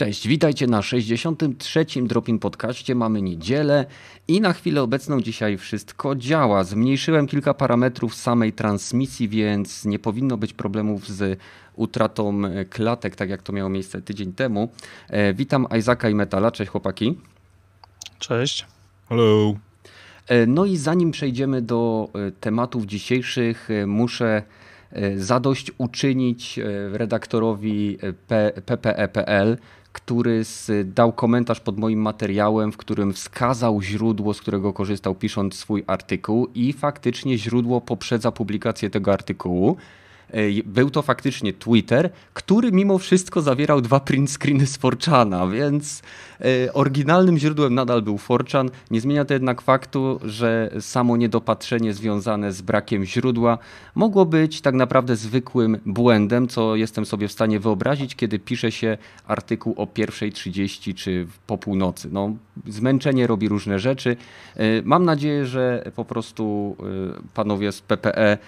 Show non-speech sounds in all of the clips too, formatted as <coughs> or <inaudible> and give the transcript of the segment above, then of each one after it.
Cześć, witajcie na 63. Dropin Podcaście. Mamy niedzielę i na chwilę obecną dzisiaj wszystko działa. Zmniejszyłem kilka parametrów samej transmisji, więc nie powinno być problemów z utratą klatek, tak jak to miało miejsce tydzień temu. E, witam Izaka i Metala. Cześć chłopaki. Cześć. Hello. E, no i zanim przejdziemy do e, tematów dzisiejszych, muszę zadość uczynić redaktorowi PPE.pl, który dał komentarz pod moim materiałem, w którym wskazał źródło, z którego korzystał pisząc swój artykuł i faktycznie źródło poprzedza publikację tego artykułu. Był to faktycznie Twitter, który mimo wszystko zawierał dwa print screeny z Forchana, więc e, oryginalnym źródłem nadal był Forchan. Nie zmienia to jednak faktu, że samo niedopatrzenie związane z brakiem źródła mogło być tak naprawdę zwykłym błędem, co jestem sobie w stanie wyobrazić, kiedy pisze się artykuł o 1.30 czy po północy. No, zmęczenie robi różne rzeczy. E, mam nadzieję, że po prostu e, panowie z PPE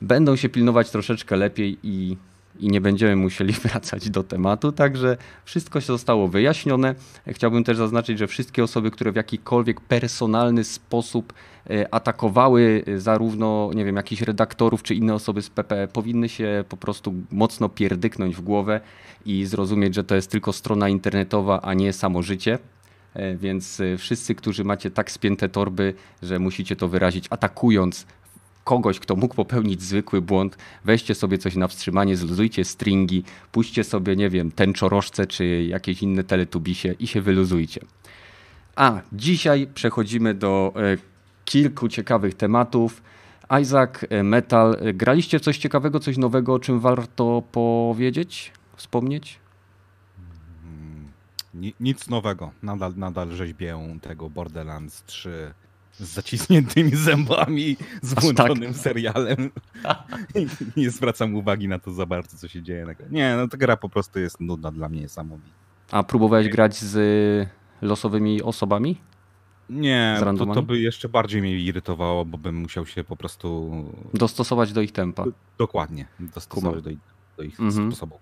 będą się pilnować troszeczkę lepiej i, i nie będziemy musieli <laughs> wracać do tematu. Także wszystko się zostało wyjaśnione. Chciałbym też zaznaczyć, że wszystkie osoby, które w jakikolwiek personalny sposób e, atakowały e, zarówno, nie wiem, jakichś redaktorów czy inne osoby z PP, powinny się po prostu mocno pierdyknąć w głowę i zrozumieć, że to jest tylko strona internetowa, a nie samo życie. E, więc wszyscy, którzy macie tak spięte torby, że musicie to wyrazić atakując kogoś, kto mógł popełnić zwykły błąd, weźcie sobie coś na wstrzymanie, zluzujcie stringi, puśćcie sobie, nie wiem, tęczorożce czy jakieś inne teletubisie i się wyluzujcie. A dzisiaj przechodzimy do e, kilku ciekawych tematów. Isaac, e, Metal, e, graliście coś ciekawego, coś nowego, o czym warto powiedzieć, wspomnieć? Mm, nic nowego. Nadal, nadal rzeźbię tego Borderlands 3 z zacisniętymi zębami, z tak. włączonym tak. serialem. Nie zwracam uwagi na to za bardzo, co się dzieje. Nie, no ta gra po prostu jest nudna dla mnie samowita. A próbowałeś grać z losowymi osobami? Nie, to, to, by jeszcze bardziej mnie irytowało, bo bym musiał się po prostu... Dostosować do ich tempa. dokładnie, dostosować do ich, do ich mhm. sposobu.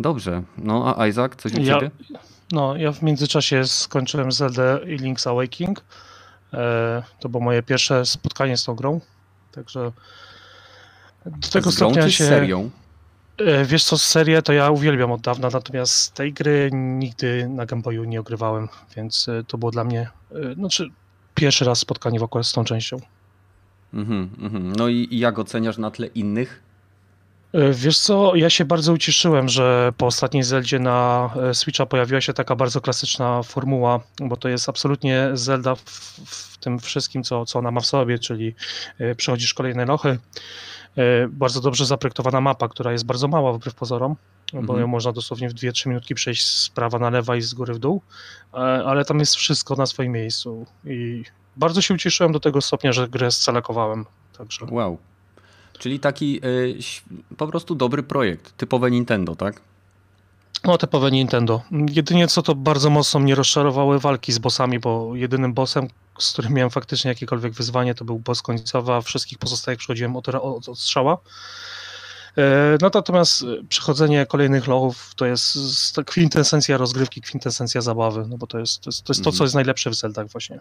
Dobrze. No a Isaac, coś u ja, ciebie? No, ja w międzyczasie skończyłem Zelda i Link's Awakening. E, to było moje pierwsze spotkanie z tą grą. Także do tego z grą stopnia się. serią? E, wiesz co, serię to ja uwielbiam od dawna, natomiast tej gry nigdy na Game Boyu nie ogrywałem, więc e, to było dla mnie, znaczy pierwszy raz spotkanie w ogóle z tą częścią. Mm -hmm, no i, i jak oceniasz na tle innych? E, wiesz co, ja się bardzo ucieszyłem, że po ostatniej Zeldzie na e, Switcha pojawiła się taka bardzo klasyczna formuła, bo to jest absolutnie Zelda w, w tym wszystkim, co, co ona ma w sobie, czyli e, przechodzisz kolejne lochy, bardzo dobrze zaprojektowana mapa, która jest bardzo mała wbrew pozorom, bo mhm. ją można dosłownie w 2-3 minutki przejść z prawa na lewa i z góry w dół, ale tam jest wszystko na swoim miejscu i bardzo się ucieszyłem do tego stopnia, że grę scelekowałem. Także. Wow, Czyli taki y, po prostu dobry projekt, typowe Nintendo, tak? No, typowe Nintendo. Jedynie co to bardzo mocno mnie rozczarowały walki z bossami, bo jedynym bossem, z którym miałem faktycznie jakiekolwiek wyzwanie, to był boss końcowy, a wszystkich pozostałych przechodziłem od, od, od strzała. E, no natomiast przechodzenie kolejnych lochów to jest kwintesencja rozgrywki, kwintesencja zabawy, no bo to jest to, jest, to, jest to co jest najlepsze w Zeldach właśnie.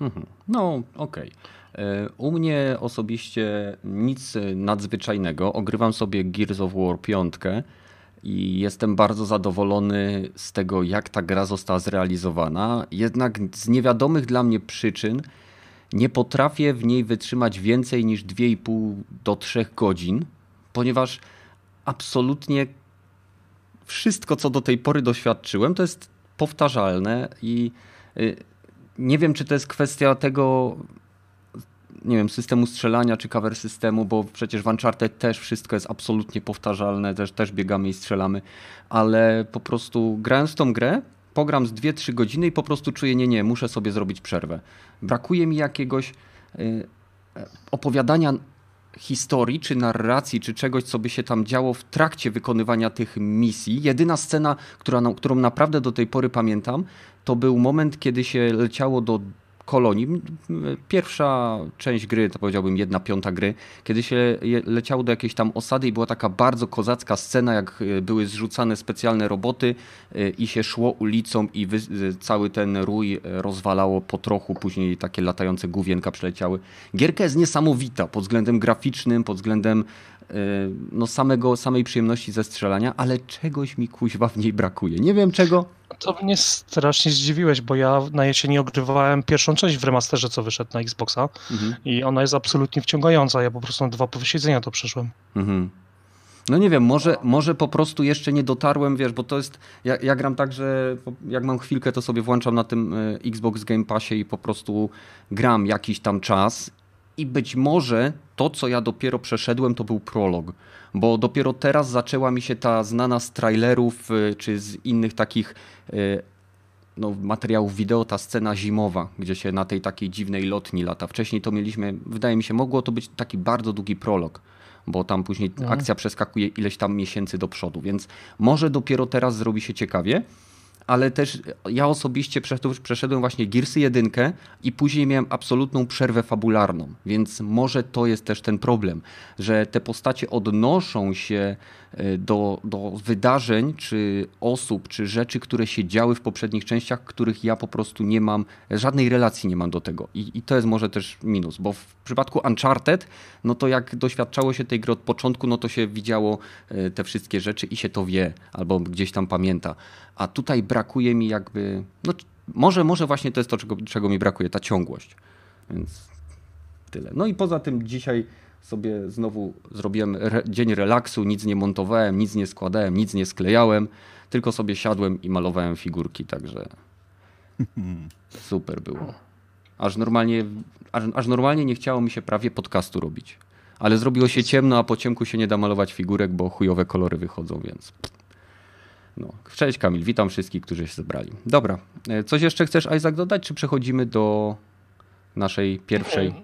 Mhm. No, okej. Okay. E, u mnie osobiście nic nadzwyczajnego. Ogrywam sobie Gears of War 5 i jestem bardzo zadowolony z tego, jak ta gra została zrealizowana. Jednak z niewiadomych dla mnie przyczyn nie potrafię w niej wytrzymać więcej niż 2,5 do 3 godzin, ponieważ absolutnie wszystko, co do tej pory doświadczyłem, to jest powtarzalne i y, nie wiem, czy to jest kwestia tego, nie wiem, systemu strzelania czy cover systemu, bo przecież w Uncharted też wszystko jest absolutnie powtarzalne, też, też biegamy i strzelamy, ale po prostu grając tą grę, pogram z 2-3 godziny i po prostu czuję, nie, nie, muszę sobie zrobić przerwę. Brakuje mi jakiegoś y, opowiadania historii, czy narracji, czy czegoś, co by się tam działo w trakcie wykonywania tych misji. Jedyna scena, która, którą naprawdę do tej pory pamiętam, to był moment, kiedy się leciało do kolonii. Pierwsza część gry, to powiedziałbym jedna piąta gry, kiedy się leciało do jakiejś tam osady i była taka bardzo kozacka scena, jak e, były zrzucane specjalne roboty e, i się szło ulicą i cały ten rój rozwalało po trochu, później takie latające główienka przeleciały. Gierka jest niesamowita pod względem graficznym, pod względem no samego, samej przyjemności ze strzelania, ale czegoś mi kuźwa w niej brakuje. Nie wiem czego, to mnie strasznie zdziwiłeś, bo ja na jesieni ogrywałem pierwszą część w remasterze, co wyszedł na Xboxa mhm. i ona jest absolutnie wciągająca. Ja po prostu na dwa posiedzenia to przeszłem. Mhm. No nie wiem, może, może po prostu jeszcze nie dotarłem, wiesz, bo to jest, ja, ja, gram tak, że jak mam chwilkę, to sobie włączam na tym e, Xbox Game Passie i po prostu gram jakiś tam czas i być może to, co ja dopiero przeszedłem, to był prolog bo dopiero teraz zaczęła mi się ta znana z trailerów y, czy z innych takich y, no, materiałów wideo ta scena zimowa, gdzie się na tej takiej dziwnej lotni lata. Wcześniej to mieliśmy, wydaje mi się, mogło to być taki bardzo długi prolog, bo tam później mhm. akcja przeskakuje ileś tam miesięcy do przodu, więc może dopiero teraz zrobi się ciekawie ale też ja osobiście przeszedłem właśnie Gearsy 1 i później miałem absolutną przerwę fabularną, więc może to jest też ten problem, że te postacie odnoszą się do, do wydarzeń, czy osób, czy rzeczy, które się działy w poprzednich częściach, których ja po prostu nie mam, żadnej relacji nie mam do tego. I, i to jest może też minus, bo w przypadku Uncharted, no to jak doświadczało się tej gry od początku, no to się widziało e, te wszystkie rzeczy i się to wie, albo gdzieś tam pamięta a tutaj brakuje mi jakby, no może, może właśnie to jest to, czego, czego mi brakuje, ta ciągłość. Więc tyle. No i poza tym dzisiaj sobie znowu zrobiłem re dzień relaksu, nic nie montowałem, nic nie składałem, nic nie sklejałem, tylko sobie siadłem i malowałem figurki, także <laughs> super było. Aż normalnie, aż, aż normalnie nie chciało mi się prawie podcastu robić. Ale zrobiło się ciemno, a po ciemku się nie da malować figurek, bo chujowe kolory wychodzą, więc... No. Cześć Kamil, witam wszystkich, którzy się zebrali. Dobra, e, coś jeszcze chcesz Isaac dodać, czy przechodzimy do naszej pierwszej?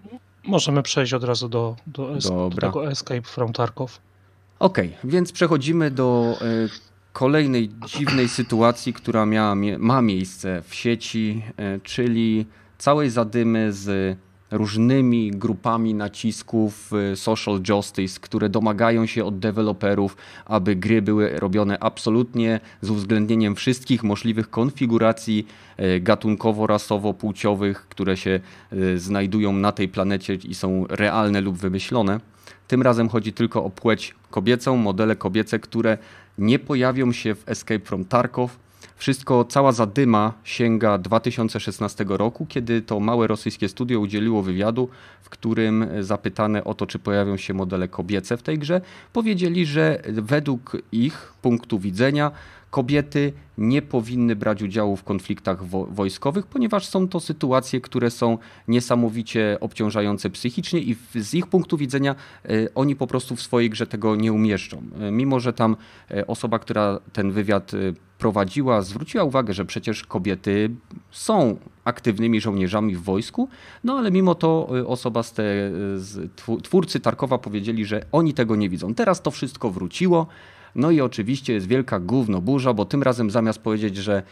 Możemy przejść od razu do, do, do tego Escape from Tarkov. Okej, okay, więc przechodzimy do e, kolejnej dziwnej sytuacji, która miała, ma miejsce w sieci, e, czyli całej zadymy z różnymi grupami nacisków y, social justice, które domagają się od deweloperów, aby gry były robione absolutnie z uwzględnieniem wszystkich możliwych konfiguracji y, gatunkowo-rasowo-płciowych, które się y, znajdują na tej planecie i są realne lub wymyślone. Tym razem chodzi tylko o płeć kobiecą, modele kobiece, które nie pojawią się w Escape from Tarkov, wszystko, cała zadyma sięga 2016 roku, kiedy to małe rosyjskie studio udzieliło wywiadu, w którym zapytane o to, czy pojawią się modele kobiece w tej grze, powiedzieli, że według ich punktu widzenia kobiety nie powinny brać udziału w konfliktach wo wojskowych, ponieważ są to sytuacje, które są niesamowicie obciążające psychicznie i z ich punktu widzenia y, oni po prostu w swojej grze tego nie umieszczą. Y, mimo, że tam y, osoba, która ten wywiad prowadziła, zwróciła uwagę, że przecież kobiety są aktywnymi żołnierzami w wojsku, no ale mimo to osoba z, te, z twórcy Tarkowa powiedzieli, że oni tego nie widzą. Teraz to wszystko wróciło. No i oczywiście jest wielka gówno burza, bo tym razem zamiast powiedzieć, że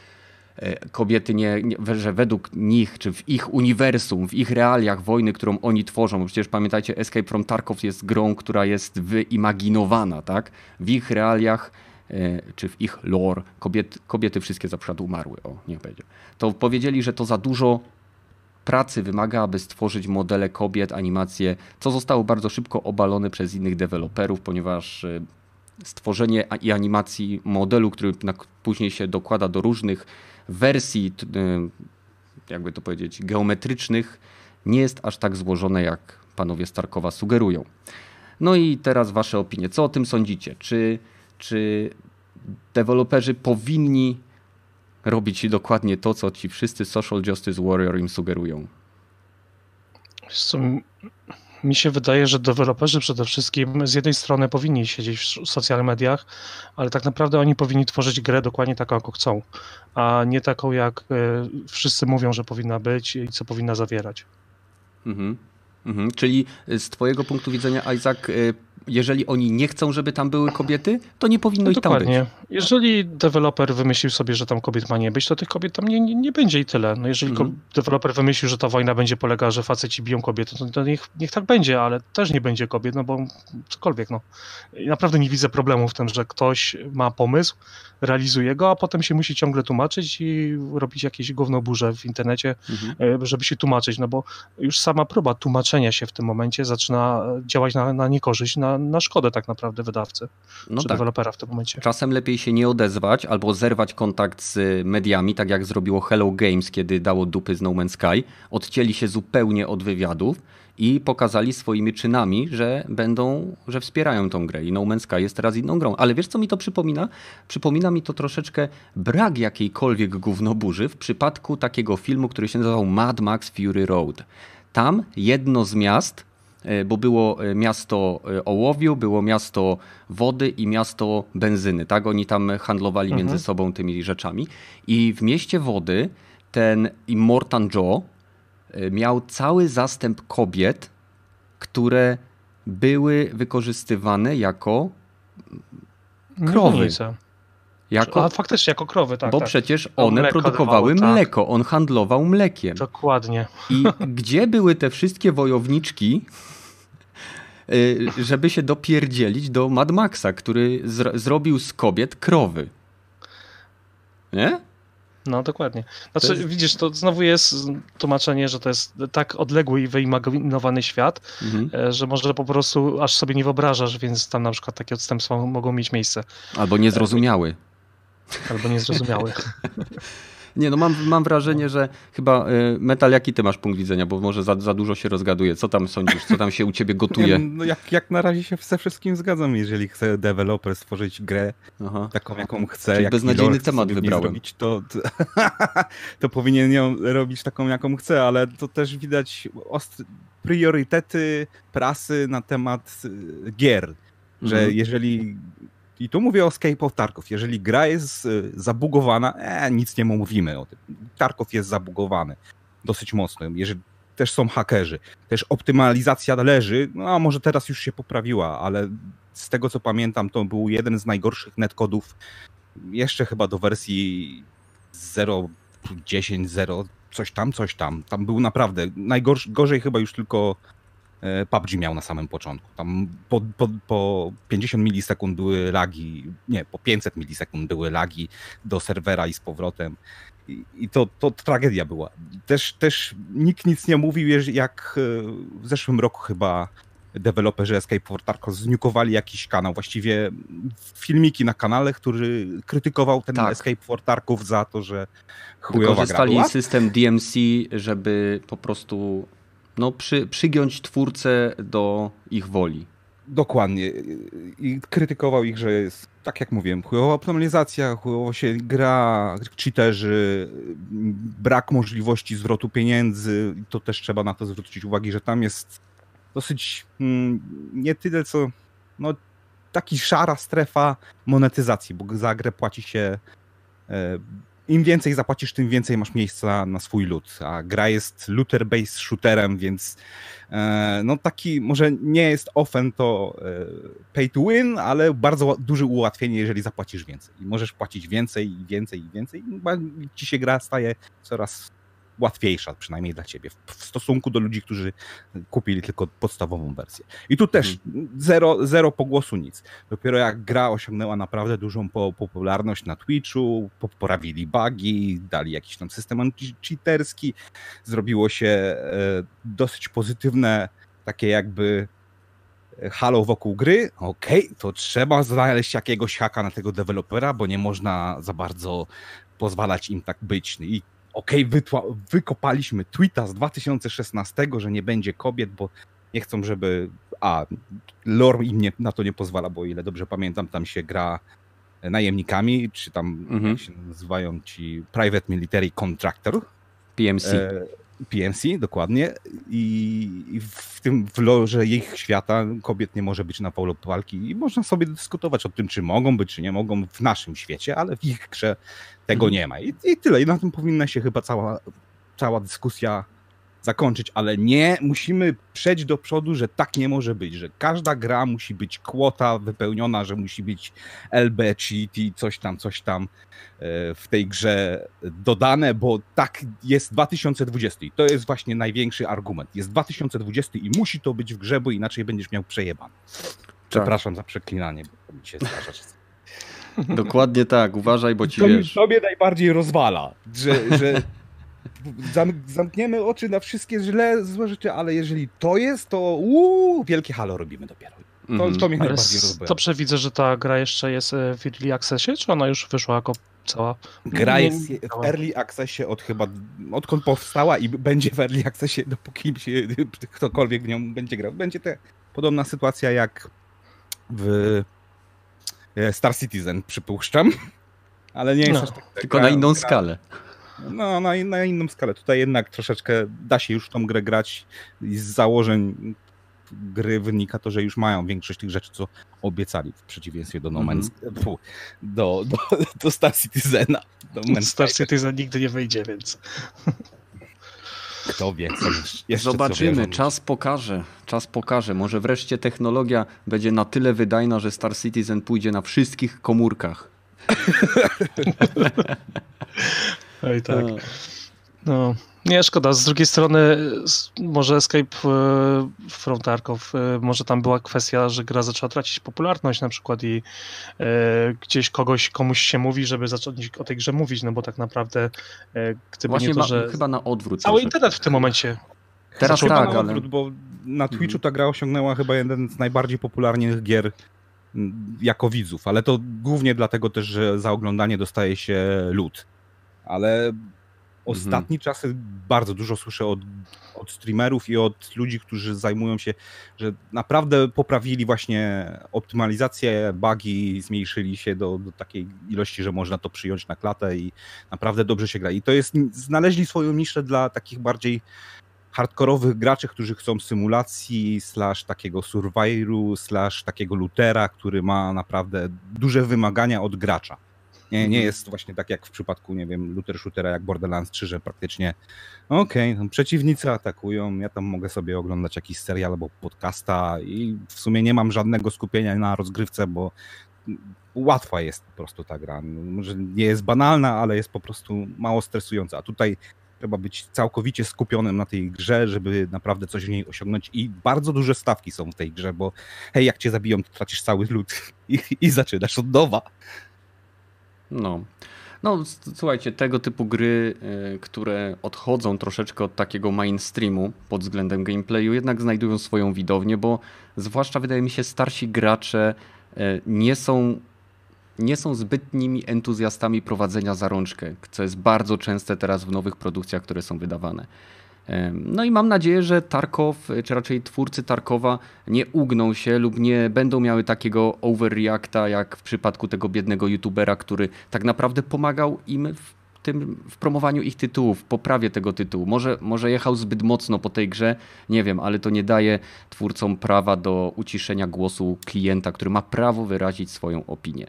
e, kobiety nie, nie, że według nich, czy w ich uniwersum, w ich realiach wojny, którą oni tworzą, bo przecież pamiętajcie, Escape from Tarkov jest grą, która jest wyimaginowana, tak? W ich realiach, czy w ich lore, kobiety, kobiety wszystkie za przykład umarły, o, niech będzie. To powiedzieli, że to za dużo pracy wymaga, aby stworzyć modele kobiet, animacje, co zostało bardzo szybko obalone przez innych deweloperów, ponieważ e, stworzenie i animacji modelu, który później się dokłada do różnych wersji, y, jakby to powiedzieć, geometrycznych, nie jest aż tak złożone, jak panowie Starkowa sugerują. No i teraz wasze opinie. Co o tym sądzicie? Czy, czy deweloperzy powinni robić dokładnie to, co ci wszyscy social justice warrior im sugerują? mi się wydaje, że deweloperzy przede wszystkim z jednej strony powinni siedzieć w social mediach, ale tak naprawdę oni powinni tworzyć grę dokładnie taką, jaką chcą, a nie taką, jak e, wszyscy mówią, że powinna być i co powinna zawierać. Mhm. Mhm. Czyli z Twojego punktu widzenia, Isaac, e, jeżeli oni nie chcą, żeby tam były kobiety, to nie powinno no ich tam dokładnie. być. Jeżeli deweloper wymyślił sobie, że tam kobiet ma nie być, to tych kobiet tam nie, nie, nie będzie i tyle. No jeżeli mhm. deweloper wymyślił, że ta wojna będzie polegała, że faceci biją kobiety, to, to niech, niech tak będzie, ale też nie będzie kobiet, no bo cokolwiek. No. I naprawdę nie widzę problemu w tym, że ktoś ma pomysł, realizuje go, a potem się musi ciągle tłumaczyć i robić jakieś gównoburze w internecie, mhm. E, żeby się tłumaczyć, no bo już sama próba tłumaczenia się w tym momencie zaczyna działać na, na niekorzyść, na, na szkodę tak naprawdę wydawcy, no czy tak. dewelopera w tym momencie. Czasem lepiej się nie odezwać albo zerwać kontakt z mediami, tak jak zrobiło Hello Games, kiedy dało dupy z No Man's Sky, odcięli się zupełnie od wywiadów i pokazali swoimi czynami, że będą, że wspierają tą grę i No Man's Sky jest teraz inną grą. Ale wiesz co mi to przypomina? Przypomina mi to troszeczkę brak jakiejkolwiek gównoburzy w przypadku takiego filmu, który się nazywał Mad Max Fury Road. Tam jedno z miast, bo było e, miasto e, ołowiu, było miasto wody i miasto benzyny. Tak, oni tam handlowali mhm. między sobą tymi rzeczami. I w mieście wody ten Immortan Joe miał cały zastęp kobiet, które były wykorzystywane jako krowy. Jako, A faktycznie jako krowy, tak. Bo tak. przecież one mleko produkowały dawało, mleko, tak. on handlował mlekiem. Dokładnie. I <laughs> gdzie były te wszystkie wojowniczki, y, żeby się dopierdzielić do Mad Maxa, który zrobił z kobiet krowy? Nie? No, dokładnie. Znaczy, jest... widzisz, to znowu jest tłumaczenie, że to jest tak odległy i wyimaginowany świat, mhm. E, że może po prostu aż sobie nie wyobrażasz, więc tam na przykład takie odstępstwa mogą mieć miejsce. Albo niezrozumiały. Albo niezrozumiały. <laughs> Nie, no mam, mam wrażenie, że chyba y, Metal, jaki ty masz punkt widzenia, bo może za, za dużo się rozgaduje. Co tam sądzisz? Co tam się u ciebie <laughs> gotuje? no jak, jak na razie się ze wszystkim zgadzam. Jeżeli chce deweloper stworzyć grę Aha. taką, jaką chce, Czyli jak beznadziejny temat wybrałem. Zrobić, to, to, <laughs> to, powinien ją robić taką, jaką chce, ale to też widać ostry, priorytety prasy na temat y, gier. Że mhm. jeżeli i tu mówię o Escape of Tarkov. Jeżeli gra jest e, zabugowana, e, nic nie mówimy o tym. Tarkov jest zabugowany dosyć mocno. Jeżeli też są hakerzy, też optymalizacja leży, no a może teraz już się poprawiła, ale z tego co pamiętam, to był jeden z najgorszych netkodów jeszcze chyba do wersji 0.10.0, coś tam, coś tam. Tam był naprawdę najgorzej, gorzej chyba już tylko PUBG miał na samym początku. Tam po, po, po 50 milisekund były lagi, nie, po 500 milisekund były lagi do serwera i z powrotem. I, i to, to tragedia była. Też, też nikt nic nie mówił, jak e, w zeszłym roku chyba deweloperzy Escape for Tarkov zniukowali jakiś kanał, właściwie filmiki na kanale, który krytykował ten tak. Escape for Tarkov za to, że chujowa Wykorzystali system DMC, żeby po prostu no, przy, przygiąć twórcę do ich woli. Dokładnie. I krytykował ich, że jest, tak jak mówiłem, chujowa optymalizacja, chujowo się gra, cheaterzy, brak możliwości zwrotu pieniędzy. To też trzeba na to zwrócić uwagę, że tam jest dosyć mm, nie tyle co no, taki szara strefa monetyzacji, bo za grę płaci się e, im więcej zapłacisz, tym więcej masz miejsca na swój lód. A gra jest looter-based shooterem, więc e, no taki może nie jest often to e, pay to win, ale bardzo duże ułatwienie, jeżeli zapłacisz więcej. I możesz płacić więcej i więcej i więcej. I ci się gra staje coraz łatwiejsza, przynajmniej dla ciebie, w stosunku do ludzi, którzy kupili tylko podstawową wersję. I tu też mhm. zero, zero pogłosu, nic. Dopiero jak gra osiągnęła naprawdę dużą popularność na Twitchu, poprawili bugi, dali jakiś tam system cheaterski, zrobiło się e, dosyć pozytywne takie jakby e, halo wokół gry, okej, okay, to trzeba znaleźć jakiegoś haka na tego dewelopera, bo nie można za bardzo pozwalać im tak być. I okej, okay, wykopaliśmy tweeta z 2016, że nie będzie kobiet, bo nie chcą, żeby. A, lore im nie, na to nie pozwala, bo o ile dobrze pamiętam, tam się gra najemnikami, czy tam mhm. jak się nazywają ci Private Military Contractor. PMC. E, PMC, dokładnie. I, w tym w lorze ich świata kobiet nie może być na polu walki i można sobie dyskutować o tym, czy mogą być, czy nie mogą w naszym świecie, ale w ich grze tego mhm. nie ma. I, I, tyle. I na tym powinna się chyba cała, cała dyskusja zakończyć, ale nie, musimy przejść do przodu, że tak nie może być, że każda gra musi być kwota wypełniona, że musi być LB, cheat i coś tam, coś tam e, w tej grze dodane, bo tak jest 2020 i to jest właśnie największy argument. Jest 2020 i musi to być w grze, bo inaczej będziesz miał przejeban. Przepraszam tak. za przeklinanie, bo mi się zdarza. Dokładnie tak, uważaj, bo ci to wiesz. To mnie najbardziej rozwala, że, że zamkniemy oczy na wszystkie źle, złe rzeczy, ale jeżeli to jest, to uuu, wielkie halo robimy dopiero. To, to mnie ale najbardziej rozbija. To przewidzę, że ta gra jeszcze jest e, w Early Accessie, czy ona już wyszła jako cała? Gra jest w Early Accessie od chyba, odkąd powstała i będzie w Early Accessie, dopóki się, ktokolwiek w nią będzie grał. Będzie to podobna sytuacja jak w e, Star Citizen, przypuszczam. Ale nie jest no, aż tak. Tylko na inną gra, skalę. No, na, na inną skalę. Tutaj jednak troszeczkę da się już tą grę grać i z założeń gry wynika to, że już mają większość tych rzeczy, co obiecali w przeciwieństwie do No Man's mm -hmm. do, do, do Star Citizena. Do Star Citizen nigdy nie wyjdzie, więc... Kto wie, jeszcze Zobaczymy, czas pokaże. Czas pokaże. Może wreszcie technologia będzie na tyle wydajna, że Star Citizen pójdzie na wszystkich komórkach. <laughs> Oj tak. No. Nie, szkoda. Z drugiej strony może Escape e, from Tarkov, e, może tam była kwestia, że gra zaczęła tracić popularność na przykład i e, gdzieś kogoś, komuś się mówi, żeby zacząć o tej grze mówić, no bo tak naprawdę gdyby Właśnie nie to, że... chyba na odwrót. Cały internet w tym momencie Teraz tak, na odwrót, ale... bo na mhm. Twitchu ta gra osiągnęła chyba jeden z najbardziej popularnych gier jako widzów, ale to głównie dlatego też, że za oglądanie dostaje się lód. Ale ostatni mhm. czasy bardzo dużo słyszę od, od streamerów i od ludzi, którzy zajmują się, że naprawdę poprawili właśnie optymalizację, bugi zmniejszyli się do, do takiej ilości, że można to przyjąć na klatę i naprawdę dobrze się gra. I to jest, znaleźli swoją niszę dla takich bardziej hardkorowych graczy, którzy chcą symulacji, slash takiego survivalu, slash takiego lootera, który ma naprawdę duże wymagania od gracza. Nie, nie jest właśnie tak jak w przypadku, nie wiem, looter shootera jak Borderlands 3, że praktycznie okej, okay, przeciwnicy atakują, ja tam mogę sobie oglądać jakiś serial albo podcasta i w sumie nie mam żadnego skupienia na rozgrywce, bo łatwa jest po prostu ta gra. Może nie jest banalna, ale jest po prostu mało stresująca. A tutaj trzeba być całkowicie skupionym na tej grze, żeby naprawdę coś w niej osiągnąć i bardzo duże stawki są w tej grze, bo hej, jak cię zabiją, to tracisz cały lód <laughs> i, i zaczynasz od nowa. No. No, słuchajcie, tego typu gry, y, które odchodzą troszeczkę od takiego mainstreamu pod względem gameplayu, jednak znajdują swoją widownię, bo zwłaszcza wydaje mi się starsi gracze y, nie są nie są zbytnimi entuzjastami prowadzenia za rączkę, co jest bardzo częste teraz w nowych produkcjach, które są wydawane. No i mam nadzieję, że Tarkow, czy raczej twórcy Tarkowa nie ugną się lub nie będą miały takiego overreacta jak w przypadku tego biednego youtubera, który tak naprawdę pomagał im w tym w promowaniu ich tytułów, poprawie tego tytułu. Może, może jechał zbyt mocno po tej grze, nie wiem, ale to nie daje twórcom prawa do uciszenia głosu klienta, który ma prawo wyrazić swoją opinię.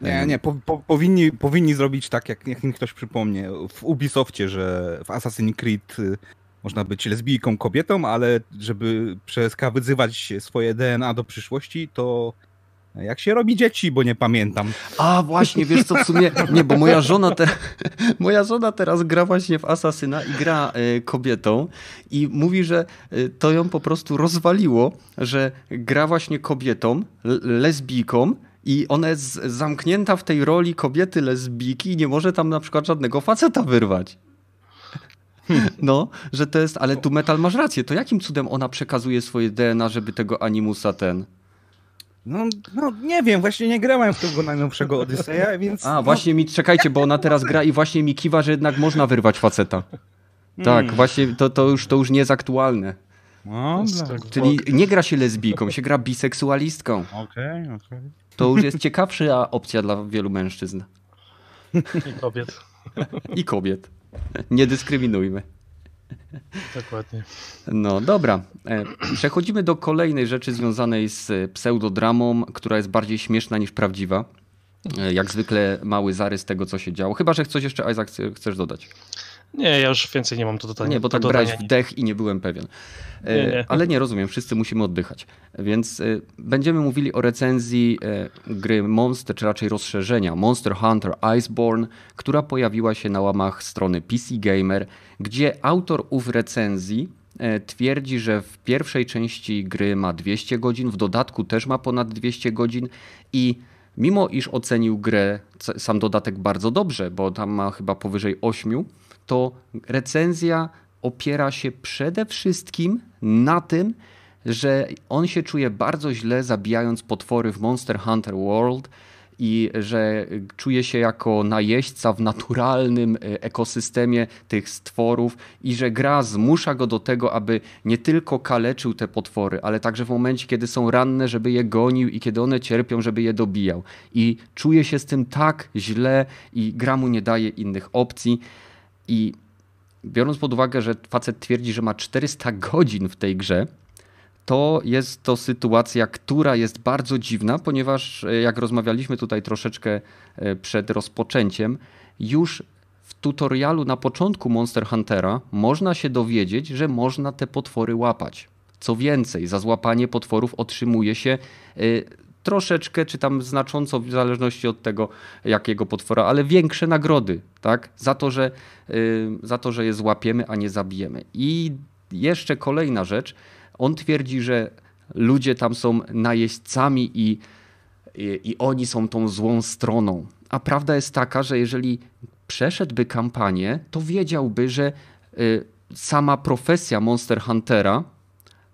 Nie, nie, po, po, powinni, powinni zrobić tak, jak niech mi ktoś przypomnie, w Ubisoftie, że w Assassin's Creed y, można być lesbijką, kobietą, ale żeby przeskawyzywać swoje DNA do przyszłości, to jak się robi dzieci, bo nie pamiętam. A właśnie, wiesz co, w sumie, nie, bo moja żona, te, <laughs> moja żona teraz gra właśnie w Asasyna i gra y, kobietą i mówi, że y, to ją po prostu rozwaliło, że gra właśnie kobietą, lesbijką i ona jest zamknięta w tej roli kobiety lesbijki i nie może tam na przykład żadnego faceta wyrwać. <laughs> No, że to jest, ale tu Metal masz rację, to jakim cudem ona przekazuje swoje DNA, żeby tego animusa ten... No, no nie wiem, właśnie nie grałem w tego najnowszego Odyseja, <laughs> więc... A, no. właśnie mi, czekajcie, bo ona teraz gra i właśnie mi kiwa, że jednak można wyrwać faceta. Tak, hmm. właśnie to, to, już, to już nie jest aktualne. No, Czyli nie gra się lesbijką, się gra biseksualistką. Okej, okay, okej. Okay. To już jest ciekawsza opcja dla wielu mężczyzn. I kobiet. I kobiet. Nie dyskryminujmy. Dokładnie. No dobra. E, przechodzimy do kolejnej rzeczy związanej z pseudodramą, która jest bardziej śmieszna niż prawdziwa. E, jak zwykle mały zarys tego, co się działo. Chyba, że coś jeszcze, Isaac, chcesz dodać. Nie, ja już więcej nie mam to dodania. Nie, bo tak brać wdech i nie byłem pewien. Nie, nie. Ale nie rozumiem, wszyscy musimy oddychać. Więc będziemy mówili o recenzji gry Monster, czy raczej rozszerzenia Monster Hunter Iceborne, która pojawiła się na łamach strony PC Gamer, gdzie autor ów recenzji E, twierdzi, że w pierwszej części gry ma 200 godzin, w dodatku też ma ponad 200 godzin i mimo iż ocenił grę, sam dodatek bardzo dobrze, bo tam ma chyba powyżej 8, to recenzja opiera się przede wszystkim na tym, że on się czuje bardzo źle zabijając potwory w Monster Hunter World i że czuje się jako najeźdźca w naturalnym e, ekosystemie tych stworów i że gra zmusza go do tego, aby nie tylko kaleczył te potwory, ale także w momencie, kiedy są ranne, żeby je gonił i kiedy one cierpią, żeby je dobijał. I czuje się z tym tak źle i gra mu nie daje innych opcji. I biorąc pod uwagę, że facet twierdzi, że ma 400 godzin w tej grze, to jest to sytuacja, która jest bardzo dziwna, ponieważ e, jak rozmawialiśmy tutaj troszeczkę e, przed rozpoczęciem, już w tutorialu na początku Monster Huntera można się dowiedzieć, że można te potwory łapać. Co więcej, za złapanie potworów otrzymuje się e, troszeczkę, czy tam znacząco, w zależności od tego, jakiego potwora, ale większe nagrody, tak? Za to, że, za to, że je złapiemy, a nie zabijemy. I jeszcze kolejna rzecz, on twierdzi, że ludzie tam są najeźdźcami i, i, i oni są tą złą stroną. A prawda jest taka, że jeżeli przeszedłby kampanię, to wiedziałby, że y, sama profesja Monster Huntera,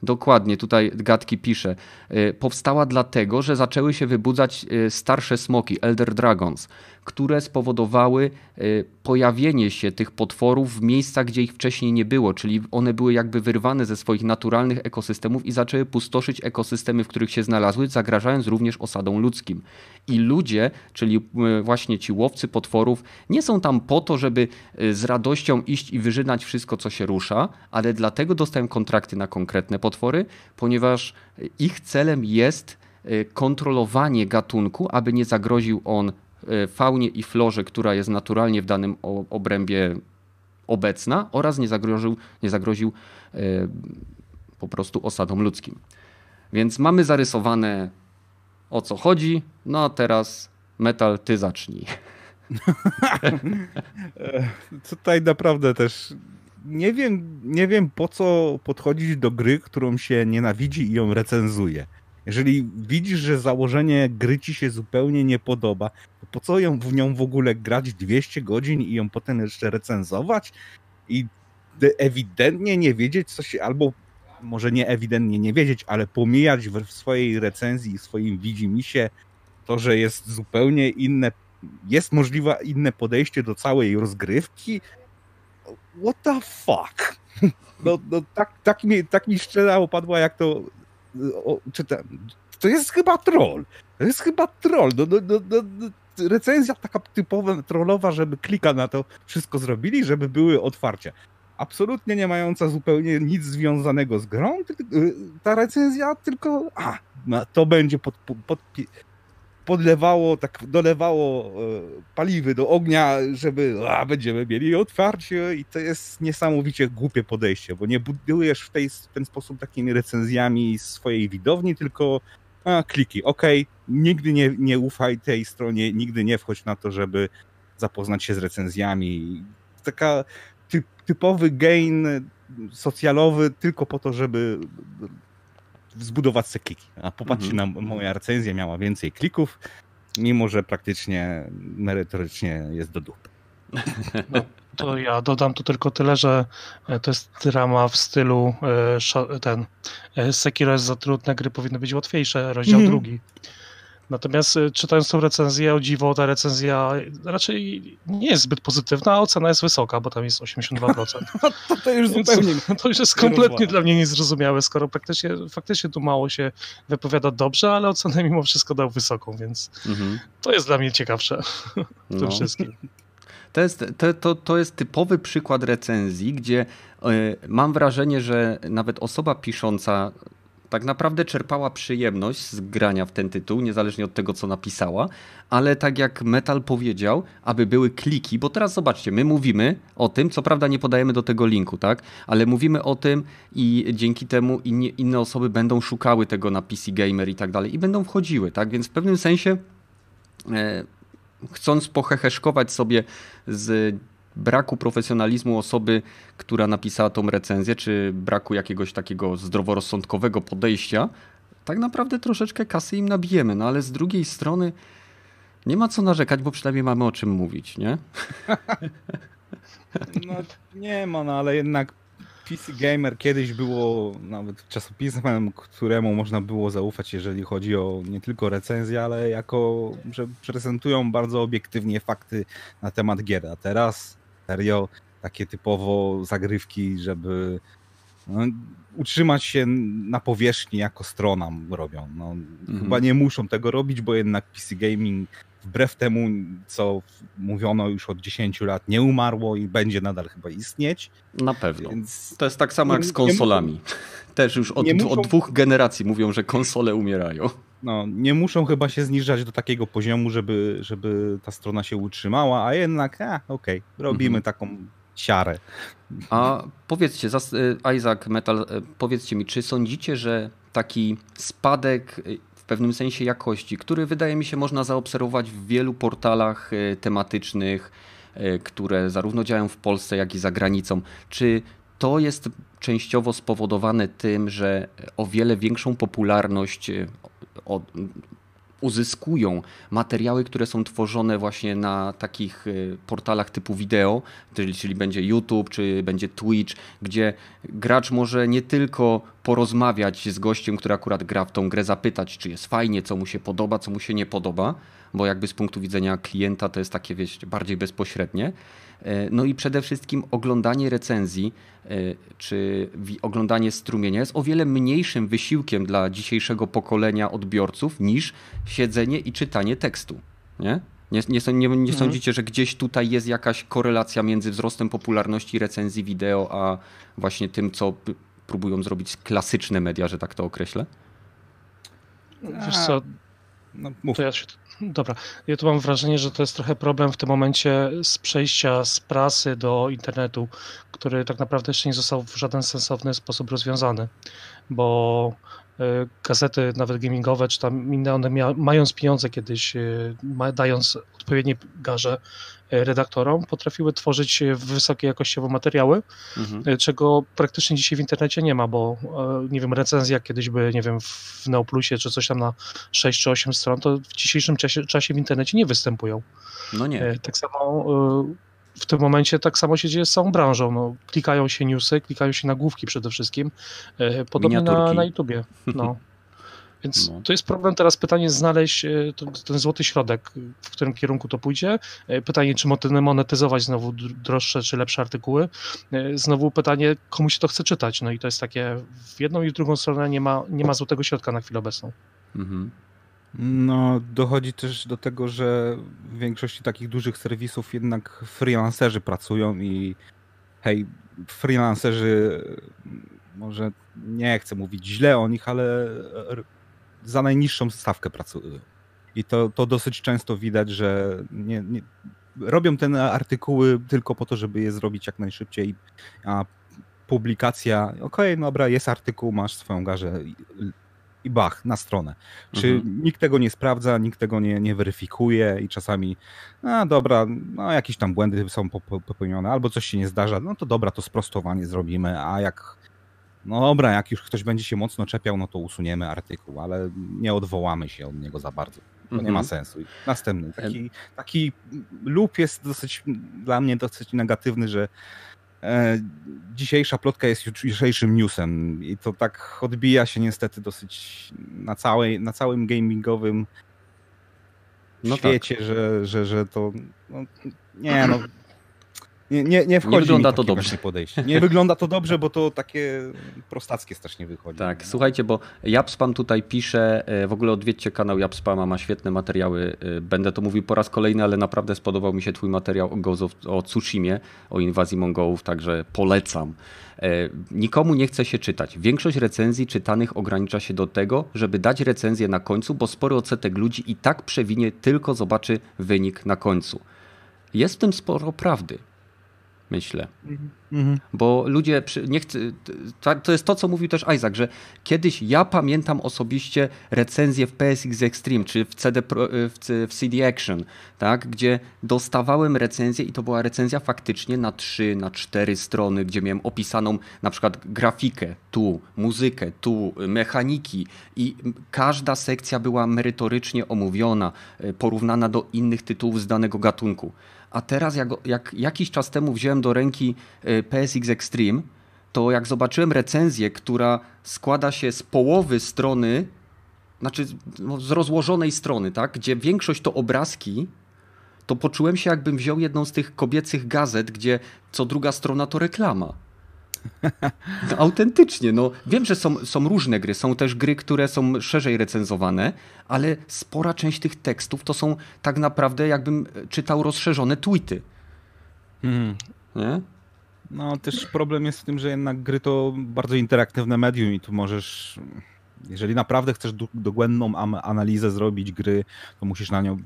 dokładnie tutaj Gatki pisze, y, powstała dlatego, że zaczęły się wybudzać y, starsze smoki, Elder Dragons, które spowodowały y, pojawienie się tych potworów w miejscach, gdzie ich wcześniej nie było, czyli one były jakby wyrwane ze swoich naturalnych ekosystemów i zaczęły pustoszyć ekosystemy, w których się znalazły, zagrażając również osadom ludzkim. I ludzie, czyli y, właśnie ci łowcy potworów, nie są tam po to, żeby y, z radością iść i wyżynać wszystko, co się rusza, ale dlatego dostają kontrakty na konkretne potwory, ponieważ ich celem jest kontrolowanie gatunku, aby nie zagroził on faunie i florze, która jest naturalnie w danym obrębie obecna oraz nie zagroził, nie zagroził e, po prostu osadom ludzkim. Więc mamy zarysowane o co chodzi, no a teraz metal ty zacznij. E, <laughs> tutaj naprawdę też nie wiem, nie wiem po co podchodzić do gry, którą się nienawidzi i ją recenzuje. Jeżeli widzisz, że założenie gry ci się zupełnie nie podoba, po co ją w nią w ogóle grać 200 godzin i ją potem jeszcze recenzować i ewidentnie nie wiedzieć, co się, albo może nie ewidentnie nie wiedzieć, ale pomijać w swojej recenzji, w swoim widzimisię to, że jest zupełnie inne, jest możliwe inne podejście do całej rozgrywki. What the fuck? No, no tak, tak, mi, tak mi szczera opadła, jak to o, to jest chyba troll. To jest chyba troll. No, no, no, no, no, recenzja taka typowa, trollowa, żeby klika na to wszystko zrobili, żeby były otwarcia. Absolutnie nie mająca zupełnie nic związanego z grą, y, ta recenzja tylko, a, no, to będzie pod, pod, pod podlewało, tak dolewało e, paliwy do ognia, żeby a, będziemy mieli otwarcie i to jest niesamowicie głupie podejście, bo nie budujesz w, tej, w ten sposób takimi recenzjami swojej widowni, tylko a, kliki, ok, nigdy nie, nie ufaj tej stronie, nigdy nie wchodź na to, żeby zapoznać się z recenzjami. Taka typ, typowy gain socjalowy tylko po to, żeby zbudować se kliki. A popatrzcie mhm. na moja recenzja, miała więcej klików, mimo że praktycznie merytorycznie jest do dupy. No, to ja dodam tu tylko tyle, że e, to jest drama w stylu e, ten e, Sekiro jest za trudne, gry powinny być łatwiejsze, rozdział mhm. drugi. Natomiast czytając tą recenzję, o dziwo, ta recenzja raczej nie jest zbyt pozytywna, a ocena jest wysoka, bo tam jest 82%. <laughs> to, to już zupełnie. <laughs> To już jest kompletnie dla mnie niezrozumiałe, skoro praktycznie, faktycznie tu mało się wypowiada dobrze, ale ocenę mimo wszystko dał wysoką, więc mhm. to jest dla mnie ciekawsze w no. tym wszystkim. To jest, to, to, to jest typowy przykład recenzji, gdzie y, mam wrażenie, że nawet osoba pisząca tak naprawdę czerpała przyjemność z grania w ten tytuł, niezależnie od tego, co napisała, ale tak jak Metal powiedział, aby były kliki, bo teraz zobaczcie, my mówimy o tym, co prawda nie podajemy do tego linku, tak, ale mówimy o tym i dzięki temu inne, inne osoby będą szukały tego na PC Gamer i tak dalej i będą wchodziły, tak, więc w pewnym sensie e, chcąc poheheszkować sobie z braku profesjonalizmu osoby, która napisała tą recenzję, czy braku jakiegoś takiego zdroworozsądkowego podejścia, tak naprawdę troszeczkę kasy im nabijemy. No ale z drugiej strony nie ma co narzekać, bo przynajmniej mamy o czym mówić, nie? <laughs> No nie ma, no ale jednak PC Gamer kiedyś było nawet czasopismem, któremu można było zaufać, jeżeli chodzi o nie tylko recenzję, ale jako, że prezentują bardzo obiektywnie fakty na temat gier. A teraz serio takie typowo zagrywki, żeby no, utrzymać się na powierzchni jako strona robią. No, mhm. Chyba nie muszą tego robić, bo jednak PC Gaming wbrew temu, co mówiono już od 10 lat, nie umarło i będzie nadal chyba istnieć. Na pewno. Więc to jest tak samo jak z konsolami. Muszą, <laughs> Też już od, muszą, od, dwóch generacji mówią, że konsole umierają. No, nie muszą chyba się zniżać do takiego poziomu, żeby, żeby ta strona się utrzymała, a jednak, a, okej, okay, robimy mhm. taką siarę. A powiedzcie, y, Isaac Metal, y, powiedzcie mi, czy sądzicie, że taki spadek y, w pewnym sensie jakości, który wydaje mi się można zaobserwować w wielu portalach e, tematycznych, e, które zarówno działają w Polsce, jak i za granicą. Czy to jest częściowo spowodowane tym, że o wiele większą popularność e, uzyskują materiały, które są tworzone właśnie na takich y, portalach typu wideo, czyli, czyli będzie YouTube, czy będzie Twitch, gdzie gracz może nie tylko porozmawiać z gościem, który akurat gra w tą grę, zapytać, czy jest fajnie, co mu się podoba, co mu się nie podoba, bo jakby z punktu widzenia klienta to jest takie wieść bardziej bezpośrednie. E, no i przede wszystkim oglądanie recenzji e, czy oglądanie strumienia jest o wiele mniejszym wysiłkiem dla dzisiejszego pokolenia odbiorców niż siedzenie i czytanie tekstu. Nie? Nie, nie, nie, nie mhm. sądzicie, że gdzieś tutaj jest jakaś korelacja między wzrostem popularności recenzji wideo, a właśnie tym, co próbują zrobić klasyczne media, że tak to określę? Wiesz co, no, mów. To ja się Dobra, ja tu mam wrażenie, że to jest trochę problem w tym momencie z przejścia z prasy do internetu, który tak naprawdę jeszcze nie został w żaden sensowny sposób rozwiązany, bo gazety, nawet gamingowe, czy tam inne, one mia- mając pieniądze kiedyś, e, dając odpowiednie garze E, redaktorom potrafiły tworzyć wysokie jakościowo materiały, mhm. E, czego praktycznie dzisiaj w internecie nie ma, bo e, nie wiem, recenzja kiedyś by, nie wiem, w Neoplusie czy coś tam na 6 czy 8 stron, to w dzisiejszym czasie, czasie w internecie nie występują. No nie. Tak samo w tym momencie tak samo się dzieje z całą branżą. No, klikają się newsy, klikają się nagłówki przede wszystkim, podobnie na, na YouTubie. No. <laughs> Więc no. to jest problem teraz pytanie znaleźć e, ten złoty środek, w którym kierunku to pójdzie. E, pytanie, czy monetyzować znowu droższe czy lepsze artykuły. E, znowu pytanie, komu się to chce czytać. No i to jest takie, w jedną i w drugą stronę nie ma, nie ma złotego środka na chwilę obecną. Mhm. No, dochodzi też do tego, że w większości takich dużych serwisów jednak freelancerzy pracują i hej, freelancerzy może nie chcę mówić źle o nich, ale za najniższą stawkę pracują. I to, to dosyć często widać, że nie, nie, robią te artykuły tylko po to, żeby je zrobić jak najszybciej, a publikacja, okej, okay, dobra, jest artykuł, masz swoją garzę i, bach, na stronę. Czy mhm. nikt tego nie sprawdza, nikt tego nie, nie weryfikuje i czasami, no dobra, no jakieś tam błędy są popełnione, albo coś się nie zdarza, no to dobra, to sprostowanie zrobimy, a jak no dobra, jak już ktoś będzie się mocno czepiał, no to usuniemy artykuł, ale nie odwołamy się od niego za bardzo. To nie ma mhm. sensu. następny. Taki, taki lub jest dosyć dla mnie dosyć negatywny, że dzisiejsza plotka jest jutrzejszym newsem i to tak odbija się niestety dosyć na, całej, na całym gamingowym no świecie, tak. że, że, że to no, nie no Nie, nie, nie wchodzi nie wygląda to dobrze. Podejście. Nie wygląda to dobrze, bo to takie prostackie strasznie wychodzi. Tak, słuchajcie, bo Japspam tutaj pisze, e, w ogóle odwiedźcie kanał Japspama, ma świetne materiały. E, będę to mówił po raz kolejny, ale naprawdę spodobał mi się twój materiał o, of, o Tsushimie, o inwazji Mongołów, także polecam. E, nikomu nie chce się czytać. Większość recenzji czytanych ogranicza się do tego, żeby dać recenzję na końcu, bo spory odsetek ludzi i tak przewinie, tylko zobaczy wynik na końcu. Jest w tym sporo prawdy myślę. Mhm. Bo ludzie nie chcą. To jest to, co mówił też Isaac, że kiedyś ja pamiętam osobiście recenzję w PSX Extreme czy w, CD Pro, w CD Action, tak, gdzie dostawałem recenzję i to była recenzja faktycznie na trzy, na cztery strony, gdzie miałem opisaną na przykład grafikę tu, muzykę tu, mechaniki i każda sekcja była merytorycznie omówiona, e, porównana do innych tytułów z danego gatunku a teraz jak, jak jakiś czas temu wziąłem do ręki y, PSX Extreme, to jak zobaczyłem recenzję, która składa się z połowy strony, znaczy no, z rozłożonej strony, tak, gdzie większość to obrazki, to poczułem się jakbym wziął jedną z tych kobiecych gazet, gdzie co druga strona to reklama. <laughs> Autentycznie, no wiem, że są, są różne gry, są też gry, które są szerzej recenzowane, ale spora część tych tekstów to są tak naprawdę jakbym czytał rozszerzone tweety. Hmm. Nie? No też problem jest w tym, że jednak gry to bardzo interaktywne medium i tu możesz jeżeli naprawdę chcesz dogłębną analizę zrobić gry, to musisz na nią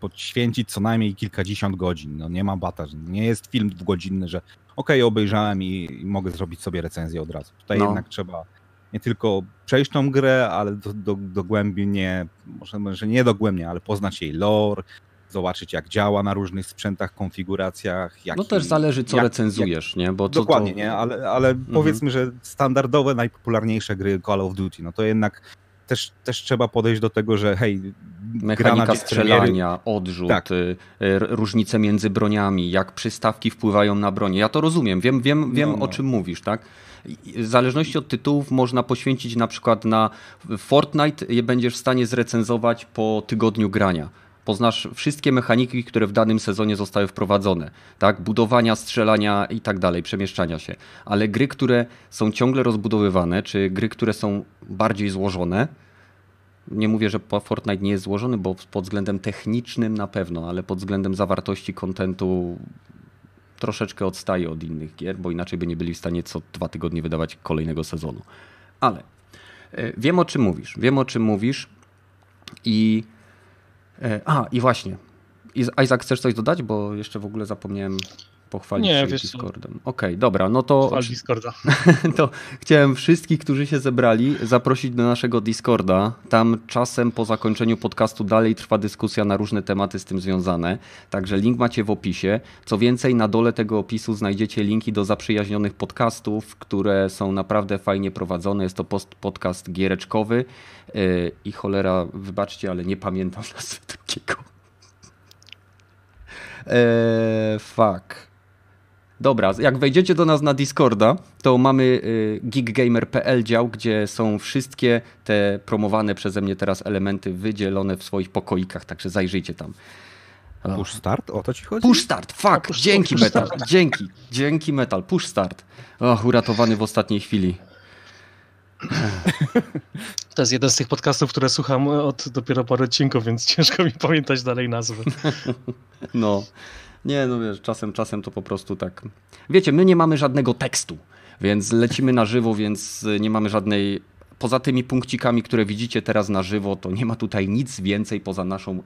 poświęcić co najmniej kilkadziesiąt godzin. No nie ma bata, nie jest film dwugodzinny, że ok, obejrzałem i, i, mogę zrobić sobie recenzję od razu. Tutaj no. jednak trzeba nie tylko przejść tą grę, ale do, do, dogłębnie, może, może nie dogłębnie, ale poznać jej lore, zobaczyć jak działa na różnych sprzętach, konfiguracjach. No też zależy co jak, recenzujesz, jak, nie? Bo to, dokładnie, to... nie? Ale, ale mhm. powiedzmy, że standardowe, najpopularniejsze gry Call of Duty, no to jednak też, też trzeba podejść do tego, że hej, mechanika strzelania, odrzut, tak. Y, y, różnice między broniami, jak przystawki wpływają na bronię. Ja to rozumiem, wiem, wiem, wiem no, no. o czym mówisz, tak? W zależności od tytułów można poświęcić na przykład na Fortnite będziesz w stanie zrecenzować po tygodniu grania poznasz wszystkie mechaniki, które w danym sezonie zostały wprowadzone, tak? Budowania, strzelania i tak dalej, przemieszczania się. Ale gry, które są ciągle rozbudowywane, czy gry, które są bardziej złożone, nie mówię, że Fortnite nie jest złożony, bo pod względem technicznym na pewno, ale pod względem zawartości kontentu troszeczkę odstaje od innych gier, bo inaczej by nie byli w stanie co dwa tygodnie wydawać kolejnego sezonu. Ale e, wiem o czym mówisz. Wiem o czym mówisz i a, i właśnie. Isaac, chcesz coś dodać? Bo jeszcze w ogóle zapomniałem pochwalić Nie, się wiesz Discordem. Okej, okay, dobra, no to... Chwal Discorda. <laughs> to chciałem wszystkich, którzy się zebrali, zaprosić do naszego Discorda. Tam czasem po zakończeniu podcastu dalej trwa dyskusja na różne tematy z tym związane. Także link macie w opisie. Co więcej, na dole tego opisu znajdziecie linki do zaprzyjaźnionych podcastów, które są naprawdę fajnie prowadzone. Jest to post podcast giereczkowy yy, i cholera, wybaczcie, ale nie pamiętam <laughs> nazwy drugiego. Eee, fuck. Dobra, jak wejdziecie do nas na Discorda, to mamy y, geekgamer.pl dział, gdzie są wszystkie te promowane przeze mnie teraz elementy wydzielone w swoich pokoikach, także zajrzyjcie tam. Push start? O to ci chodzi? Push start, fuck, push, dzięki push metal, start. dzięki, dzięki metal, push start. Och, uratowany w ostatniej chwili. <laughs> To jest jeden z tych podcastów, które słucham od dopiero paru odcinków, więc ciężko mi pamiętać dalej nazwy. No, nie, no wiesz, czasem, czasem to po prostu tak. Wiecie, my nie mamy żadnego tekstu, więc lecimy na żywo, więc nie mamy żadnej. Poza tymi punkcikami, które widzicie teraz na żywo, to nie ma tutaj nic więcej poza naszą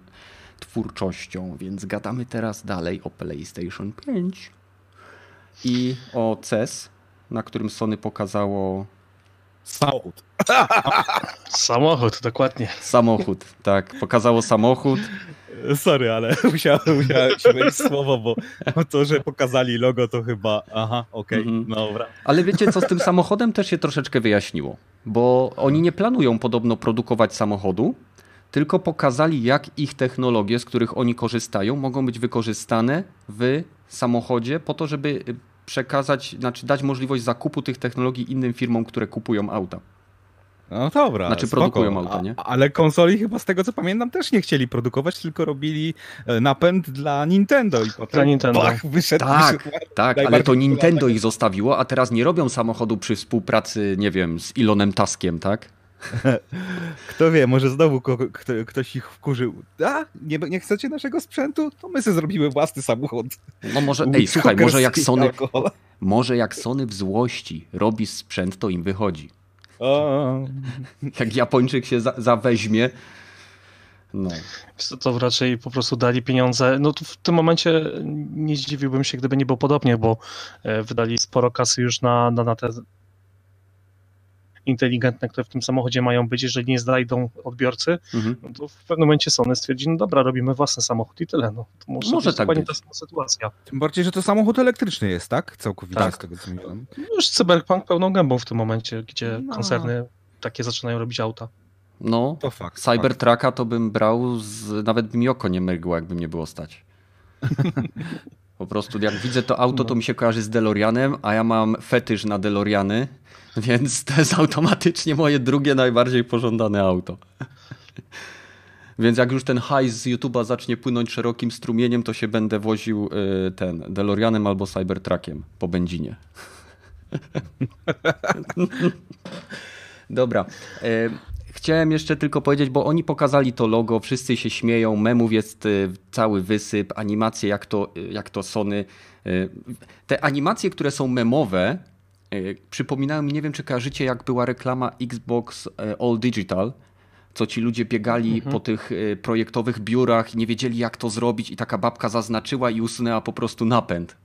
twórczością, więc gadamy teraz dalej o PlayStation 5 i o CES, na którym Sony pokazało Samochód. Samochód, dokładnie. Samochód, tak. Pokazało samochód. Sorry, ale <laughs> musiałem, musiałem wejść <laughs> słowo, bo to, że pokazali logo, to chyba aha, okej, okay, mhm. dobra. Ale wiecie co, z tym samochodem też się troszeczkę wyjaśniło, bo oni nie planują podobno produkować samochodu, tylko pokazali, jak ich technologie, z których oni korzystają, mogą być wykorzystane w samochodzie po to, żeby przekazać, znaczy dać możliwość zakupu tych technologii innym firmom, które kupują auta. No dobra. Znaczy spoko. produkują auta, nie? A, ale konsoli chyba z tego co pamiętam też nie chcieli produkować, tylko robili e, napęd dla Nintendo i potem Dla Nintendo. Bach, wyszedł, Tak, wyszedł tak, ale to Nintendo ich zostawiło, a teraz nie robią samochodu przy współpracy, nie wiem, z Elonem Tuskiem, tak? <laughs> Kto wie, może znowu ktoś ich wkurzył. A, nie, nie chcecie naszego sprzętu? To my sobie zrobimy własny samochód. No może, ej, słuchaj, może jak Sony, może jak Sony w złości robi sprzęt, to im wychodzi. O, <laughs> Jak Japończyk się za, zaweźmie, no. To, to raczej po prostu dali pieniądze. No to w tym momencie nie zdziwiłbym się, gdyby nie było podobnie, bo e, wydali sporo kasy już na, na, na te inteligentne, które w tym samochodzie mają być. Jeżeli nie znajdą odbiorcy, Mhm. no to w pewnym momencie Sony stwierdzi, no dobra, robimy własny samochód i tyle. No, to może, Może być tak dokładnie być. ta sama sytuacja. Tym bardziej, że to samochód elektryczny jest, tak? Całkowicie Tak. z tego co mówiłem. No Już cyberpunk pełną gębą w tym momencie, gdzie No. koncerny takie zaczynają robić auta. No, To fakt. Cybertrucka to bym brał, z, nawet by mi oko nie mrygło, jakby mnie było stać. <laughs> Po prostu jak widzę to auto, to mi się kojarzy z DeLoreanem, a ja mam fetysz na DeLoreany, więc to jest automatycznie moje drugie najbardziej pożądane auto. Więc jak już ten hajs z YouTube'a zacznie płynąć szerokim strumieniem, to się będę woził y, ten DeLoreanem albo Cybertruckiem po benzinie. <laughs> Dobra. E, Chciałem jeszcze tylko powiedzieć, bo oni pokazali to logo, wszyscy się śmieją, memów jest e, cały wysyp, animacje jak to, e, jak to Sony. e, Te animacje, które są memowe, przypominają mi, nie wiem czy kojarzycie, jak była reklama Xbox All Digital, co ci ludzie biegali po tych projektowych biurach i nie wiedzieli jak to zrobić i taka babka zaznaczyła i usunęła po prostu napęd.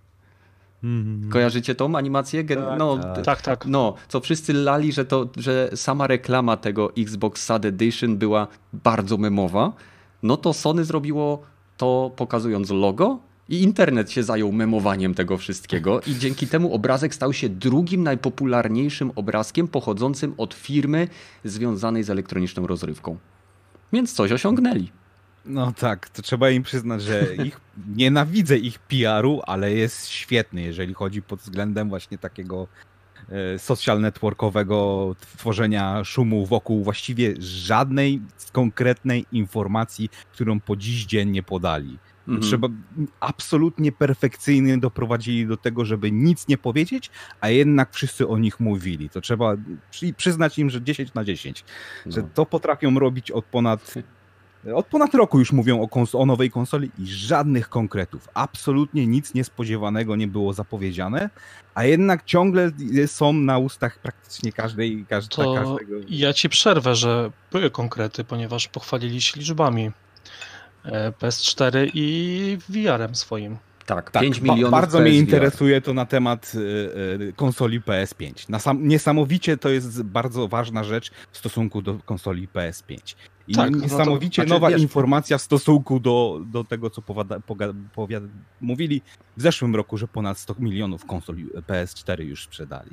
Mhm. Kojarzycie tą animację? Gen- no, tak. Tak, tak. no, co wszyscy lali, że, to, że sama reklama tego Xbox Sad Edition była bardzo memowa, no to Sony zrobiło to pokazując logo i internet się zajął memowaniem tego wszystkiego i dzięki temu obrazek stał się drugim najpopularniejszym obrazkiem pochodzącym od firmy związanej z elektroniczną rozrywką. Więc coś osiągnęli. No tak, to trzeba im przyznać, że ich nienawidzę ich PR-u, ale jest świetny, jeżeli chodzi pod względem właśnie takiego e, social networkowego tworzenia szumu wokół właściwie żadnej konkretnej informacji, którą po dziś dzień nie podali. Mhm. Trzeba absolutnie perfekcyjnie doprowadzili do tego, żeby nic nie powiedzieć, a jednak wszyscy o nich mówili. To trzeba przy, przyznać im, że 10 na 10, że No. to potrafią robić od ponad <laughs> od ponad roku już mówią o, kons- o nowej konsoli i żadnych konkretów. Absolutnie nic niespodziewanego nie było zapowiedziane, a jednak ciągle są na ustach praktycznie każdej, każd- To każdego. ja ci przerwę, że były konkrety, ponieważ pochwalili się liczbami. E, PS4 i VR-em swoim. Tak, Tak, 5 ba- milionów bardzo mnie PSVR. interesuje to na temat y, y, konsoli PS5. Nasam- niesamowicie to jest bardzo ważna rzecz w stosunku do konsoli PS5. I Tak, no to- niesamowicie znaczy, nowa wiesz- informacja w stosunku do, do tego, co powada, poga, powiad, mówili w zeszłym roku, że ponad 100 milionów konsoli PS4 już sprzedali.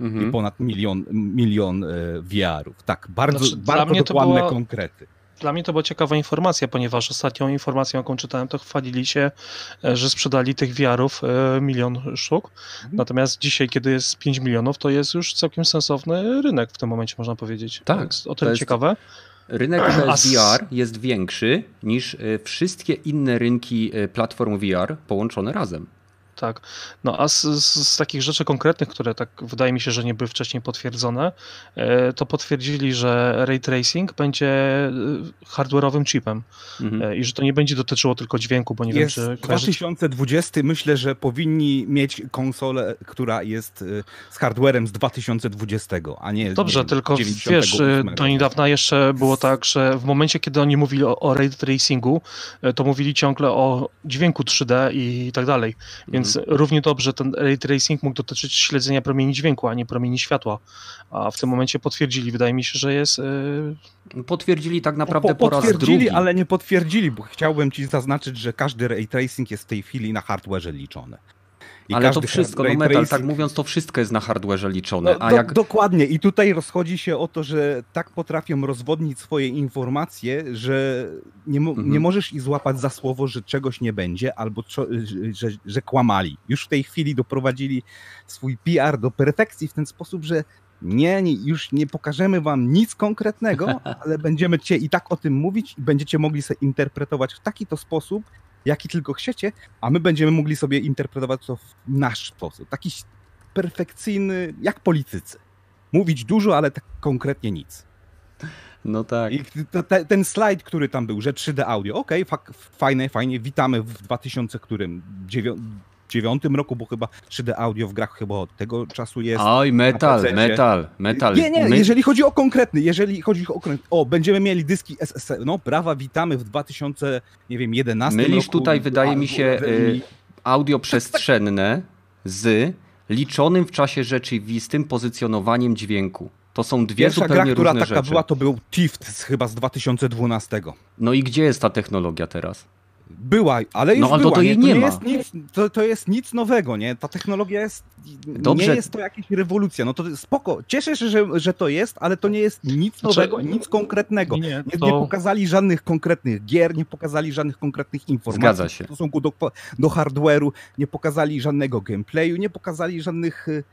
I Mhm. ponad milion, milion VR-ów. Tak, bardzo, Znaczy, dla bardzo dokładne była- konkrety. Dla mnie to była ciekawa informacja, ponieważ ostatnią informacją, jaką czytałem, to chwalili się, e, że sprzedali tych VR-ów e, milion sztuk. Mhm. Natomiast dzisiaj, kiedy jest 5 milionów, to jest już całkiem sensowny rynek w tym momencie, można powiedzieć. Tak, jest o to tyle jest- ciekawe. Rynek PSVR jest większy niż y, wszystkie inne rynki y, platform VR połączone razem. Tak. No a z, z, z takich rzeczy konkretnych, które tak wydaje mi się, że nie były wcześniej potwierdzone, e, to potwierdzili, że ray tracing będzie e, hardware'owym chipem Mhm. e, i że to nie będzie dotyczyło tylko dźwięku, bo nie jest wiem, czy kojarzycie. 2020, myślę, że powinni mieć konsolę, która jest z hardwarem z 2020, a nie Dobrze, nie wiem, tylko 98. wiesz, do niedawna jeszcze było tak, że w momencie, kiedy oni mówili o, o ray tracingu, to mówili ciągle o dźwięku 3D i tak dalej. Więc Mhm. równie dobrze ten ray tracing mógł dotyczyć śledzenia promieni dźwięku, a nie promieni światła. A w tym momencie potwierdzili, wydaje mi się, że jest. y, Potwierdzili tak naprawdę Po, po, raz potwierdzili, drugi. ale nie potwierdzili, bo chciałbym ci zaznaczyć, że każdy ray tracing jest w tej chwili na hardwareze liczony. I Ale to wszystko, ray no metal, tracing- tak mówiąc, to wszystko jest na hardwareze liczone. No, a do, jak Dokładnie. I tutaj rozchodzi się o to, że tak potrafią rozwodnić swoje informacje, że nie, mo- Mhm. nie możesz ich złapać za słowo, że czegoś nie będzie, albo że, że kłamali. Już w tej chwili doprowadzili swój PR do perfekcji w ten sposób, że nie, nie, już nie pokażemy wam nic konkretnego, <laughs> ale będziemy cię i tak o tym mówić i będziecie mogli sobie interpretować w taki to sposób, jaki tylko chcecie, a my będziemy mogli sobie interpretować to w nasz sposób. Taki perfekcyjny, jak politycy. Mówić dużo, ale tak konkretnie nic. No tak. I ten slajd, który tam był, że 3D audio, okej, okay, fajne, fajnie, witamy w 2000 którym? 2009 roku, bo chyba 3D audio w grach chyba od tego czasu jest. Oj, metal, metal, metal. Nie, nie, My... jeżeli chodzi o konkretny, jeżeli chodzi o konkretny, o, będziemy mieli dyski SSL, no brawa, witamy w 2000, nie wiem, 11 Mylisz roku. tutaj, wydaje mi się, y, audio przestrzenne z liczonym w czasie rzeczywistym pozycjonowaniem dźwięku. To są dwie Pierwsza zupełnie gra, która różne taka rzeczy. była, to był Tift chyba z 2012. No i gdzie jest ta technologia teraz? Była, ale już no, ale była. To, jej nie, nie, to ma. Jest nic, to, to jest nic nowego, nie? Ta technologia jest. Dobrze. Nie jest to jakaś rewolucja. No to spoko. Cieszę się, że, że to jest, ale to nie jest nic nowego, znaczy, nic konkretnego. Nie, nie, to... nie, pokazali żadnych konkretnych gier, nie pokazali żadnych konkretnych informacji Zgadza się. w stosunku do, do hardware'u, nie pokazali żadnego gameplayu, nie pokazali żadnych Y,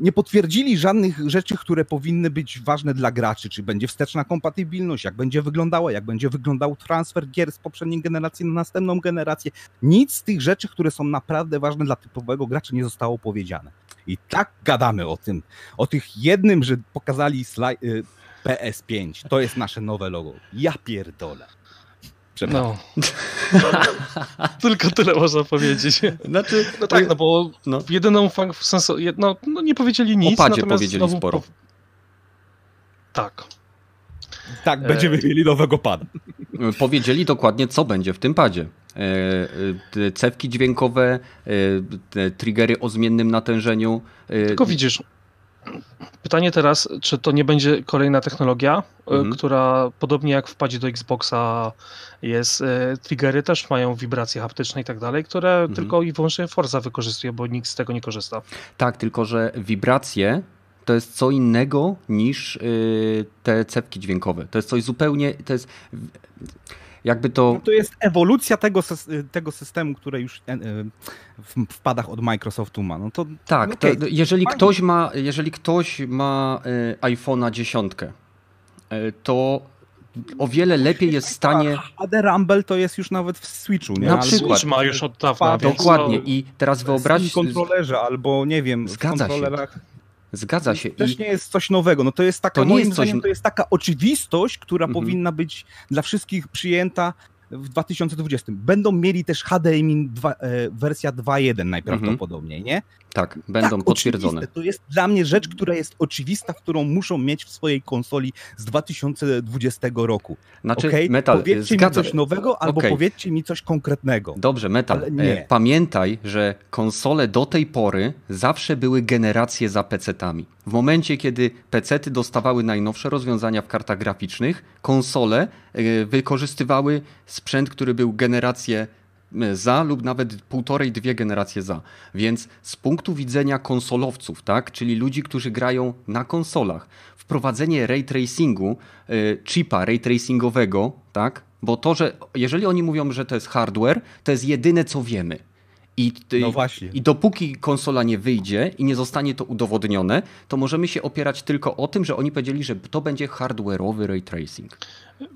nie potwierdzili żadnych rzeczy, które powinny być ważne dla graczy, czy będzie wsteczna kompatybilność, jak będzie wyglądała, jak będzie wyglądał transfer gier z poprzedniej generacji na następną generację. Nic z tych rzeczy, które są naprawdę ważne dla typowego gracza nie zostało powiedziane. I tak gadamy o tym. O tych jednym, że pokazali y, PS5. To jest nasze nowe logo. Ja pierdolę. No. <laughs> Tylko tyle można powiedzieć. Znaczy, no tak, no bo no. jedyną w sensu, no, no nie powiedzieli nic. O padzie powiedzieli znowu... sporo. Tak. Tak, będziemy e... mieli nowego pada. Powiedzieli dokładnie, co będzie w tym padzie. E, e, cewki dźwiękowe, e, triggery o zmiennym natężeniu. Tylko widzisz, Pytanie teraz, czy to nie będzie kolejna technologia, e, mhm. która podobnie jak wpadzi do Xboxa jest, e, triggery też mają wibracje haptyczne i tak dalej, które mhm. tylko i wyłącznie Forza wykorzystuje, bo nikt z tego nie korzysta. Tak, tylko że wibracje to jest co innego niż y, te cepki dźwiękowe. To jest coś zupełnie, to jest jakby to... No to jest ewolucja tego, tego systemu, które już e, e, w wpadach od Microsoftu ma. No to, tak, okay, to jeżeli, ktoś ma, jeżeli ktoś ma e, iPhone'a 10, to o wiele lepiej jest w stanie. AD Rumble to jest już nawet w Switchu, nie? Na przykład. Switch ma już od dawna. Dokładnie. I teraz wyobraź. W kontrolerze albo nie wiem, Zgadza w kontrolerach. Się. Zgadza się. To też nie jest coś nowego. No to jest taka, to moim jest zdaniem, coś... to jest taka oczywistość, która mhm. powinna być dla wszystkich przyjęta w 2020. Będą mieli też HDMI 2, e, wersja 2.1 najprawdopodobniej, nie? Tak, będą tak, potwierdzone. Oczywiste. To jest dla mnie rzecz, która jest oczywista, którą muszą mieć w swojej konsoli z 2020 roku. Znaczy, okay? Metal, powiedzcie zgadza. mi coś nowego, albo okay. powiedzcie mi coś konkretnego. Dobrze, Metal, e, pamiętaj, że konsole do tej pory zawsze były generacje za PC-tami. W momencie, kiedy PC-ty dostawały najnowsze rozwiązania w kartach graficznych, konsole e, wykorzystywały sprzęt, który był generację za lub nawet półtorej, dwie generacje za. Więc z punktu widzenia konsolowców, tak, czyli ludzi, którzy grają na konsolach, wprowadzenie ray tracingu, e, chipa ray tracingowego, tak, bo to, że jeżeli oni mówią, że to jest hardware, to jest jedyne co wiemy. I, no właśnie. I dopóki konsola nie wyjdzie i nie zostanie to udowodnione, to możemy się opierać tylko o tym, że oni powiedzieli, że to będzie hardware'owy ray tracing.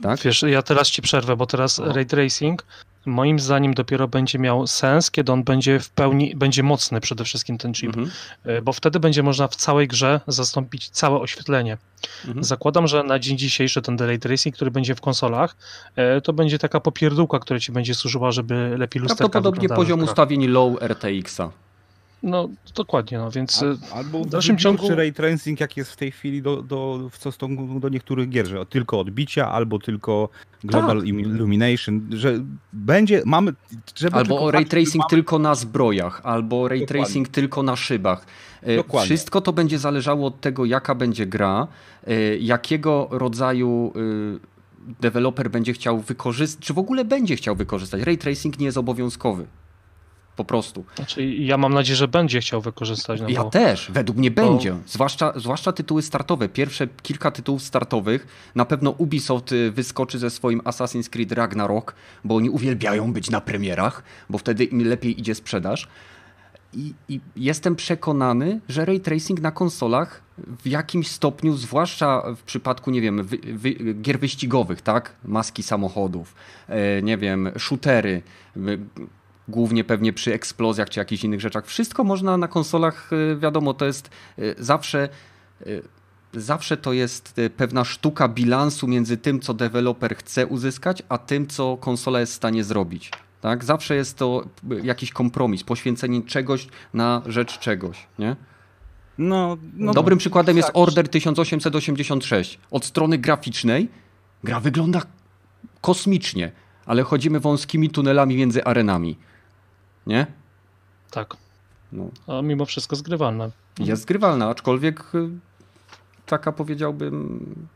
Tak? Wiesz, ja teraz ci przerwę, bo teraz no. ray tracing moim zdaniem dopiero będzie miał sens, kiedy on będzie w pełni, będzie mocny przede wszystkim ten chip, mhm. E, bo wtedy będzie można w całej grze zastąpić całe oświetlenie. Mhm. Zakładam, że na dzień dzisiejszy ten ray tracing, który będzie w konsolach, e, to będzie taka popierdółka, która ci będzie służyła, żeby lepiej lusterka Prawdopodobnie poziom ustawień low RTX-a. No, dokładnie, no więc A, albo w dalszym ciągu... ray tracing, jak jest w tej chwili do, do, w stosunku do niektórych gier, że tylko odbicia, albo tylko global tak. illumination, że będzie, mamy... Albo ray tracing mamy... tylko na zbrojach, albo ray Dokładnie. tracing tylko na szybach. E, Dokładnie. Wszystko to będzie zależało od tego, jaka będzie gra, e, jakiego rodzaju e, deweloper będzie chciał wykorzystać, czy w ogóle będzie chciał wykorzystać. Ray tracing nie jest obowiązkowy. Po prostu. Znaczy, ja mam nadzieję, że będzie chciał wykorzystać. No ja bo... też, według mnie będzie. Zwłaszcza, zwłaszcza tytuły startowe. Pierwsze kilka tytułów startowych. Na pewno Ubisoft y, wyskoczy ze swoim Assassin's Creed Ragnarok, bo oni uwielbiają być na premierach, bo wtedy im lepiej idzie sprzedaż. I, I, jestem przekonany, że ray tracing na konsolach w jakimś stopniu, zwłaszcza w przypadku, nie wiem, wy, wy, gier wyścigowych, tak? Maski samochodów, e, nie wiem, shootery, głównie pewnie przy eksplozjach czy jakichś innych rzeczach. Wszystko można na konsolach, e, wiadomo, to jest e, zawsze zawsze to jest pewna sztuka bilansu między tym, co deweloper chce uzyskać, a tym, co konsola jest w stanie zrobić. Tak? Zawsze jest to jakiś kompromis, poświęcenie czegoś na rzecz czegoś. Nie? No, no, Dobrym przykładem jest tak. Order 1886. Od strony graficznej gra wygląda kosmicznie, ale chodzimy wąskimi tunelami między arenami. Nie? Tak. No. A mimo wszystko zgrywalna. Jest zgrywalna, aczkolwiek y, taka powiedziałbym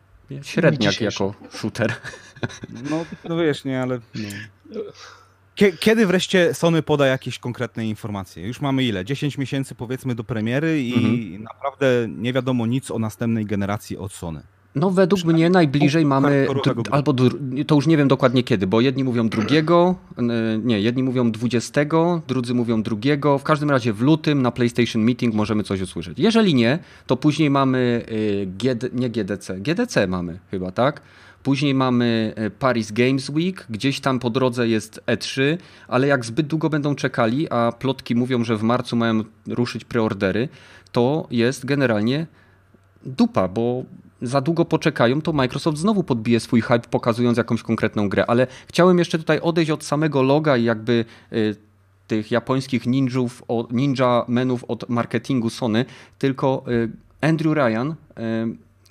średniak jako shooter. No, no wiesz, nie, ale... No. <laughs> Kiedy wreszcie Sony poda jakieś konkretne informacje? Już mamy ile? 10 miesięcy powiedzmy do premiery i mhm. naprawdę nie wiadomo nic o następnej generacji od Sony. No według mnie najbliżej mamy, albo to już nie wiem dokładnie kiedy, bo jedni mówią drugiego, nie, jedni mówią 20, drudzy mówią drugiego, w każdym razie w lutym na PlayStation Meeting możemy coś usłyszeć. Jeżeli nie, to później mamy y, GD, nie GDC, GDC mamy chyba, tak? Później mamy e, Paris Games Week, gdzieś tam po drodze jest E3, ale jak zbyt długo będą czekali, a plotki mówią, że w marcu mają ruszyć preordery, to jest generalnie dupa, bo za długo poczekają, to Microsoft znowu podbije swój hype, pokazując jakąś konkretną grę. Ale chciałem jeszcze tutaj odejść od samego loga i jakby y, tych japońskich ninjów, ninja menów od marketingu Sony, tylko y, Andrew Ryan y,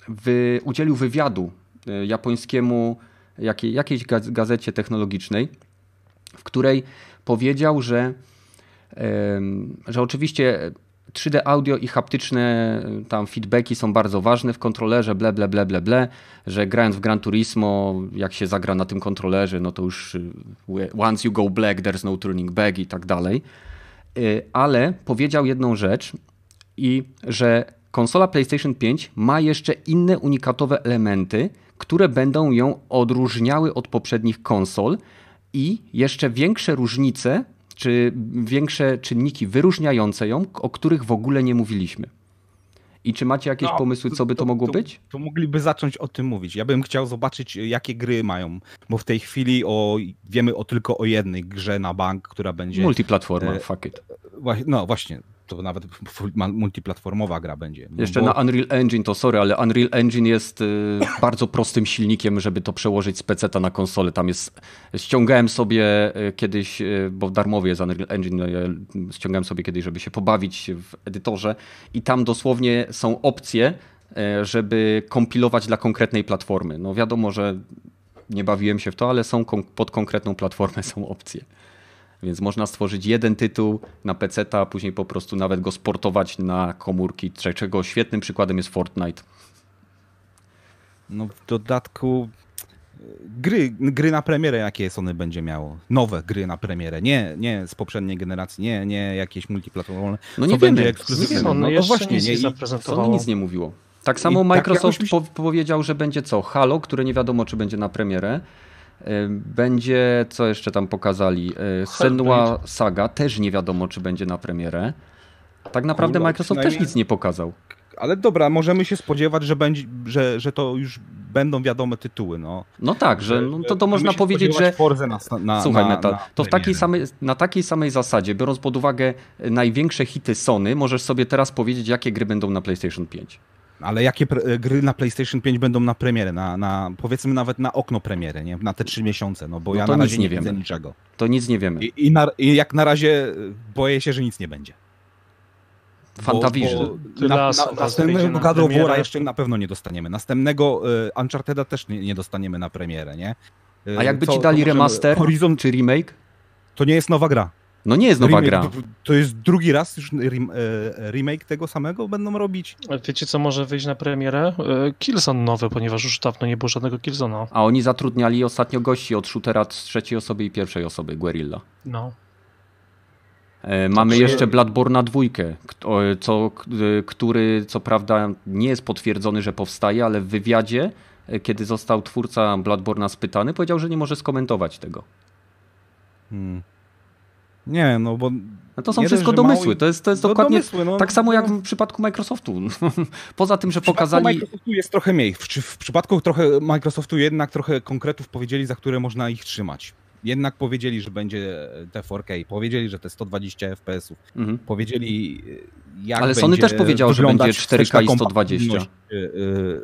wy, udzielił wywiadu E, japońskiemu, jakiej, jakiejś gazecie technologicznej, w której powiedział, że, że oczywiście 3D audio i haptyczne tam feedbacki są bardzo ważne w kontrolerze, ble, ble, ble, ble, ble, że grając w Gran Turismo, jak się zagra na tym kontrolerze, no to już y, once you go black, there's no turning back i tak dalej. Y, ale powiedział jedną rzecz i że konsola PlayStation 5 ma jeszcze inne unikatowe elementy, które będą ją odróżniały od poprzednich konsol i jeszcze większe różnice, czy większe czynniki wyróżniające ją, o których w ogóle nie mówiliśmy. I czy macie jakieś no, pomysły, co by to, to mogło to, być? To mogliby zacząć o tym mówić. Ja bym chciał zobaczyć, jakie gry mają, bo w tej chwili o, wiemy o tylko o jednej grze na bank, która będzie. Multiplatforma, e, fuck it. No właśnie, to nawet multiplatformowa gra będzie. No Jeszcze bo... na Unreal Engine to sorry, ale Unreal Engine jest y, <coughs> bardzo prostym silnikiem, żeby to przełożyć z PC na konsolę. Tam jest, ściągałem sobie y, kiedyś, y, bo darmowy jest Unreal Engine, no ja ściągałem sobie kiedyś, żeby się pobawić w edytorze i tam dosłownie są opcje, żeby kompilować dla konkretnej platformy. No wiadomo, że nie bawiłem się w to, ale są pod konkretną platformę są opcje. Więc można stworzyć jeden tytuł na PC, a później po prostu nawet go sportować na komórki, czego świetnym przykładem jest Fortnite. No w dodatku e, gry, gry na premierę, jakie Sony będzie miało. Nowe gry na premierę, nie, nie z poprzedniej generacji, nie, nie jakieś multiplatformowe. No nie wiemy, nie wiemy. No, no właśnie, nie, Sony nic nie mówiło. Tak samo I tak Microsoft tak jakoś... powiedział, że będzie co? Halo, które nie wiadomo, czy będzie na premierę. Będzie, co jeszcze tam pokazali? E, Senua Saga, też nie wiadomo, czy będzie na premierę. Tak naprawdę Microsoft też nic nie pokazał. Ale dobra, możemy się spodziewać, że, będzie, że, że to już będą wiadome tytuły. No, no tak, że no to, to można powiedzieć, że. Na, na, Słuchaj, na, Metal, to w takiej samej, na takiej samej zasadzie, biorąc pod uwagę największe hity Sony, możesz sobie teraz powiedzieć, jakie gry będą na PlayStation 5. Ale jakie gry na PlayStation 5 będą na premierę, na, na powiedzmy nawet na okno premiery, nie? na te trzy miesiące, no bo no ja na razie nie, widzę niczego. To nic nie wiemy. I, i, na, I, jak na razie boję się, że nic nie będzie. Fantavision. Na, na, następnego God of War jeszcze na pewno nie dostaniemy. Następnego y, Uncharted'a też nie, nie, dostaniemy na premierę, nie? Y, A jakby Co, ci dali remaster Horizon... czy remake? To nie jest nowa gra. No nie jest nowa remake, gra. To jest drugi raz już e, remake tego samego będą robić. Wiecie co może wyjść na premierę? E, Killzone nowy, ponieważ już dawno nie było żadnego Killzona. A oni zatrudniali ostatnio gości od shootera z trzeciej osoby i pierwszej osoby, Guerrilla. No. E, mamy Także... jeszcze Bloodborne'a dwójkę, co, który co prawda nie jest potwierdzony, że powstaje, ale w wywiadzie, kiedy został twórca Bloodborne'a spytany, powiedział, że nie może skomentować tego. Hmm. Nie, no bo No to są nie wszystko domysły. To jest, to jest dokładnie domysły, no, tak samo jak w przypadku Microsoftu. <laughs> Poza tym, że pokazali. Microsoftu jest trochę mniej. W, w przypadku trochę Microsoftu jednak trochę konkretów powiedzieli, za które można ich trzymać jednak powiedzieli, że będzie te 4K, powiedzieli, że te 120 FPS-ów, mhm. powiedzieli jak Ale Sony też powiedział, że będzie 4K i 120. Y,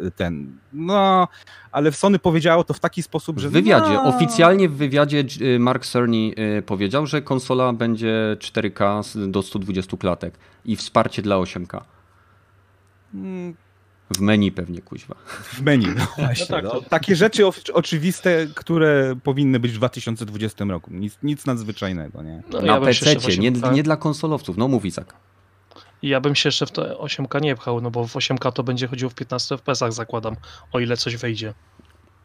y, ten. No, ale Sony powiedziało to w taki sposób, że... W wywiadzie, no... oficjalnie w wywiadzie Mark Cerny powiedział, że konsola będzie 4K do 120 klatek i wsparcie dla 8K. W menu pewnie, kuźwa. W menu, no <laughs> właśnie. No tak, no. Takie rzeczy oczywiste, które powinny być w 2020 roku. Nic, nic nadzwyczajnego, nie? No, Na ja PC, nie, nie dla konsolowców. No mówi tak. Ja bym się jeszcze w to 8K nie pchał, no bo w 8K to będzie chodziło w 15 FPS-ach, zakładam, o ile coś wejdzie.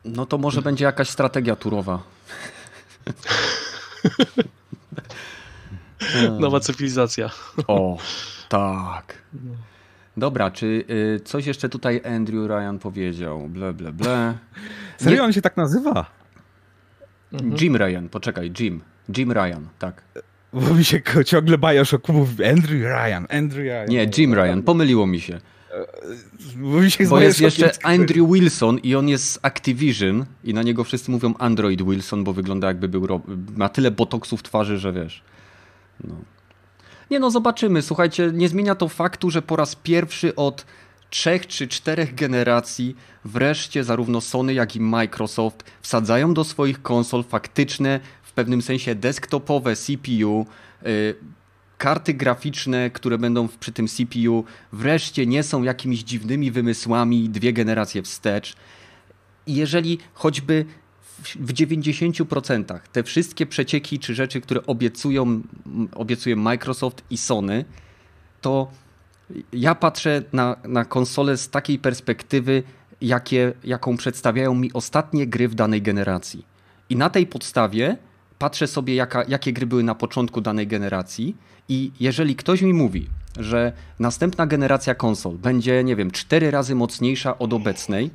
No to może będzie jakaś strategia turowa. <laughs> Nowa cywilizacja. O, tak. Dobra, czy y, coś jeszcze tutaj Andrew Ryan powiedział? Ble, ble, ble. <laughs> Serio on się tak nazywa? Mhm. Jim Ryan, poczekaj, Jim. Jim Ryan, tak. Bo mi się ciągle Bioshock mówi Andrew Ryan, Andrew Ryan. Nie, Jim Ryan, pomyliło mi się. Bo, mi się Bo jest jeszcze Andrew Wilson i on jest z Activision i na niego wszyscy mówią Android Wilson, bo wygląda jakby był, ma tyle botoksów w twarzy, że wiesz. No. Nie no, zobaczymy. Słuchajcie, nie zmienia to faktu, że po raz pierwszy od trzech czy czterech generacji wreszcie zarówno Sony, jak i Microsoft wsadzają do swoich konsol faktyczne, w pewnym sensie desktopowe CPU, yy, karty graficzne, które będą przy tym CPU, wreszcie nie są jakimiś dziwnymi wymysłami dwie generacje wstecz. Jeżeli choćby w 90% te wszystkie przecieki czy rzeczy, które obiecują, obiecuje Microsoft i Sony, to ja patrzę na, na konsolę z takiej perspektywy, jakie, jaką przedstawiają mi ostatnie gry w danej generacji. I na tej podstawie patrzę sobie, jaka, jakie gry były na początku danej generacji. I jeżeli ktoś mi mówi, że następna generacja konsol będzie, nie wiem, cztery razy mocniejsza od obecnej,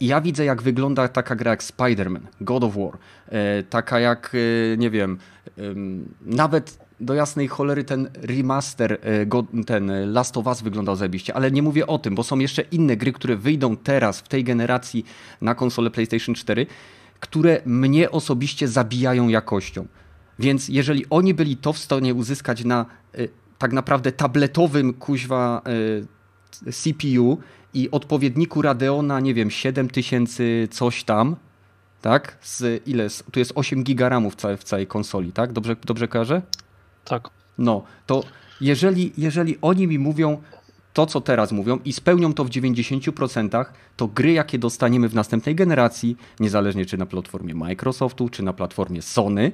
i ja widzę, jak wygląda taka gra jak Spider-Man, God of War, e, taka jak, e, nie wiem, nawet do jasnej cholery ten remaster, e, ten Last of Us wyglądał zajebiście, ale nie mówię o tym, bo są jeszcze inne gry, które wyjdą teraz w tej generacji na konsolę PlayStation 4, które mnie osobiście zabijają jakością. Więc jeżeli oni byli to w stanie uzyskać na tak naprawdę tabletowym kuźwa CPU i odpowiedniku Radeona, nie wiem, 7000 coś tam, tak? Z ile? Tu jest 8 gigaramów w całej, w całej konsoli, tak? Dobrze, dobrze kojarzę? Tak. No, to jeżeli, jeżeli oni mi mówią to, co teraz mówią i spełnią to w 90%, to gry, jakie dostaniemy w następnej generacji, niezależnie czy na platformie Microsoftu, czy na platformie Sony,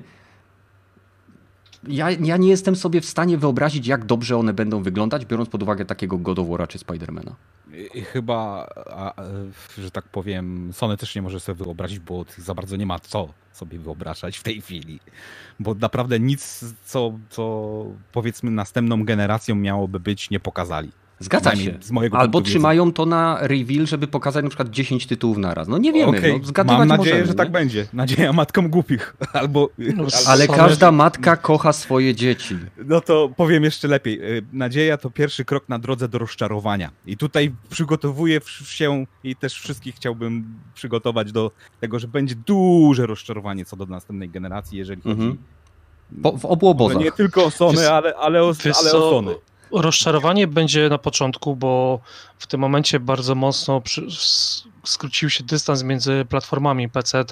ja, ja nie jestem sobie w stanie wyobrazić, jak dobrze one będą wyglądać, biorąc pod uwagę takiego God of War czy Spidermana. I chyba, a, że tak powiem, Sony też nie może sobie wyobrazić, bo za bardzo nie ma co sobie wyobrażać w tej chwili. Bo naprawdę nic, co, co powiedzmy następną generacją miałoby być, nie pokazali. Zgadza się. Albo trzymają to na reveal, żeby pokazać na przykład 10 tytułów naraz. No nie wiemy. Okay. No, Mam nadzieję, możemy, że tak nie? tak będzie. Nadzieja matkom głupich. <laughs> Albo, no, ale każda matka kocha swoje dzieci. No to powiem jeszcze lepiej. Y, nadzieja to pierwszy krok na drodze do rozczarowania. I tutaj przygotowuję się i też wszystkich chciałbym przygotować do tego, że będzie duże rozczarowanie co do następnej generacji, jeżeli chodzi mhm. po, w obu obozach. Nie tylko o Sony, ale, ale, o, ale o Sony. Rozczarowanie będzie na początku, bo w tym momencie bardzo mocno przy, skrócił się dystans między platformami PC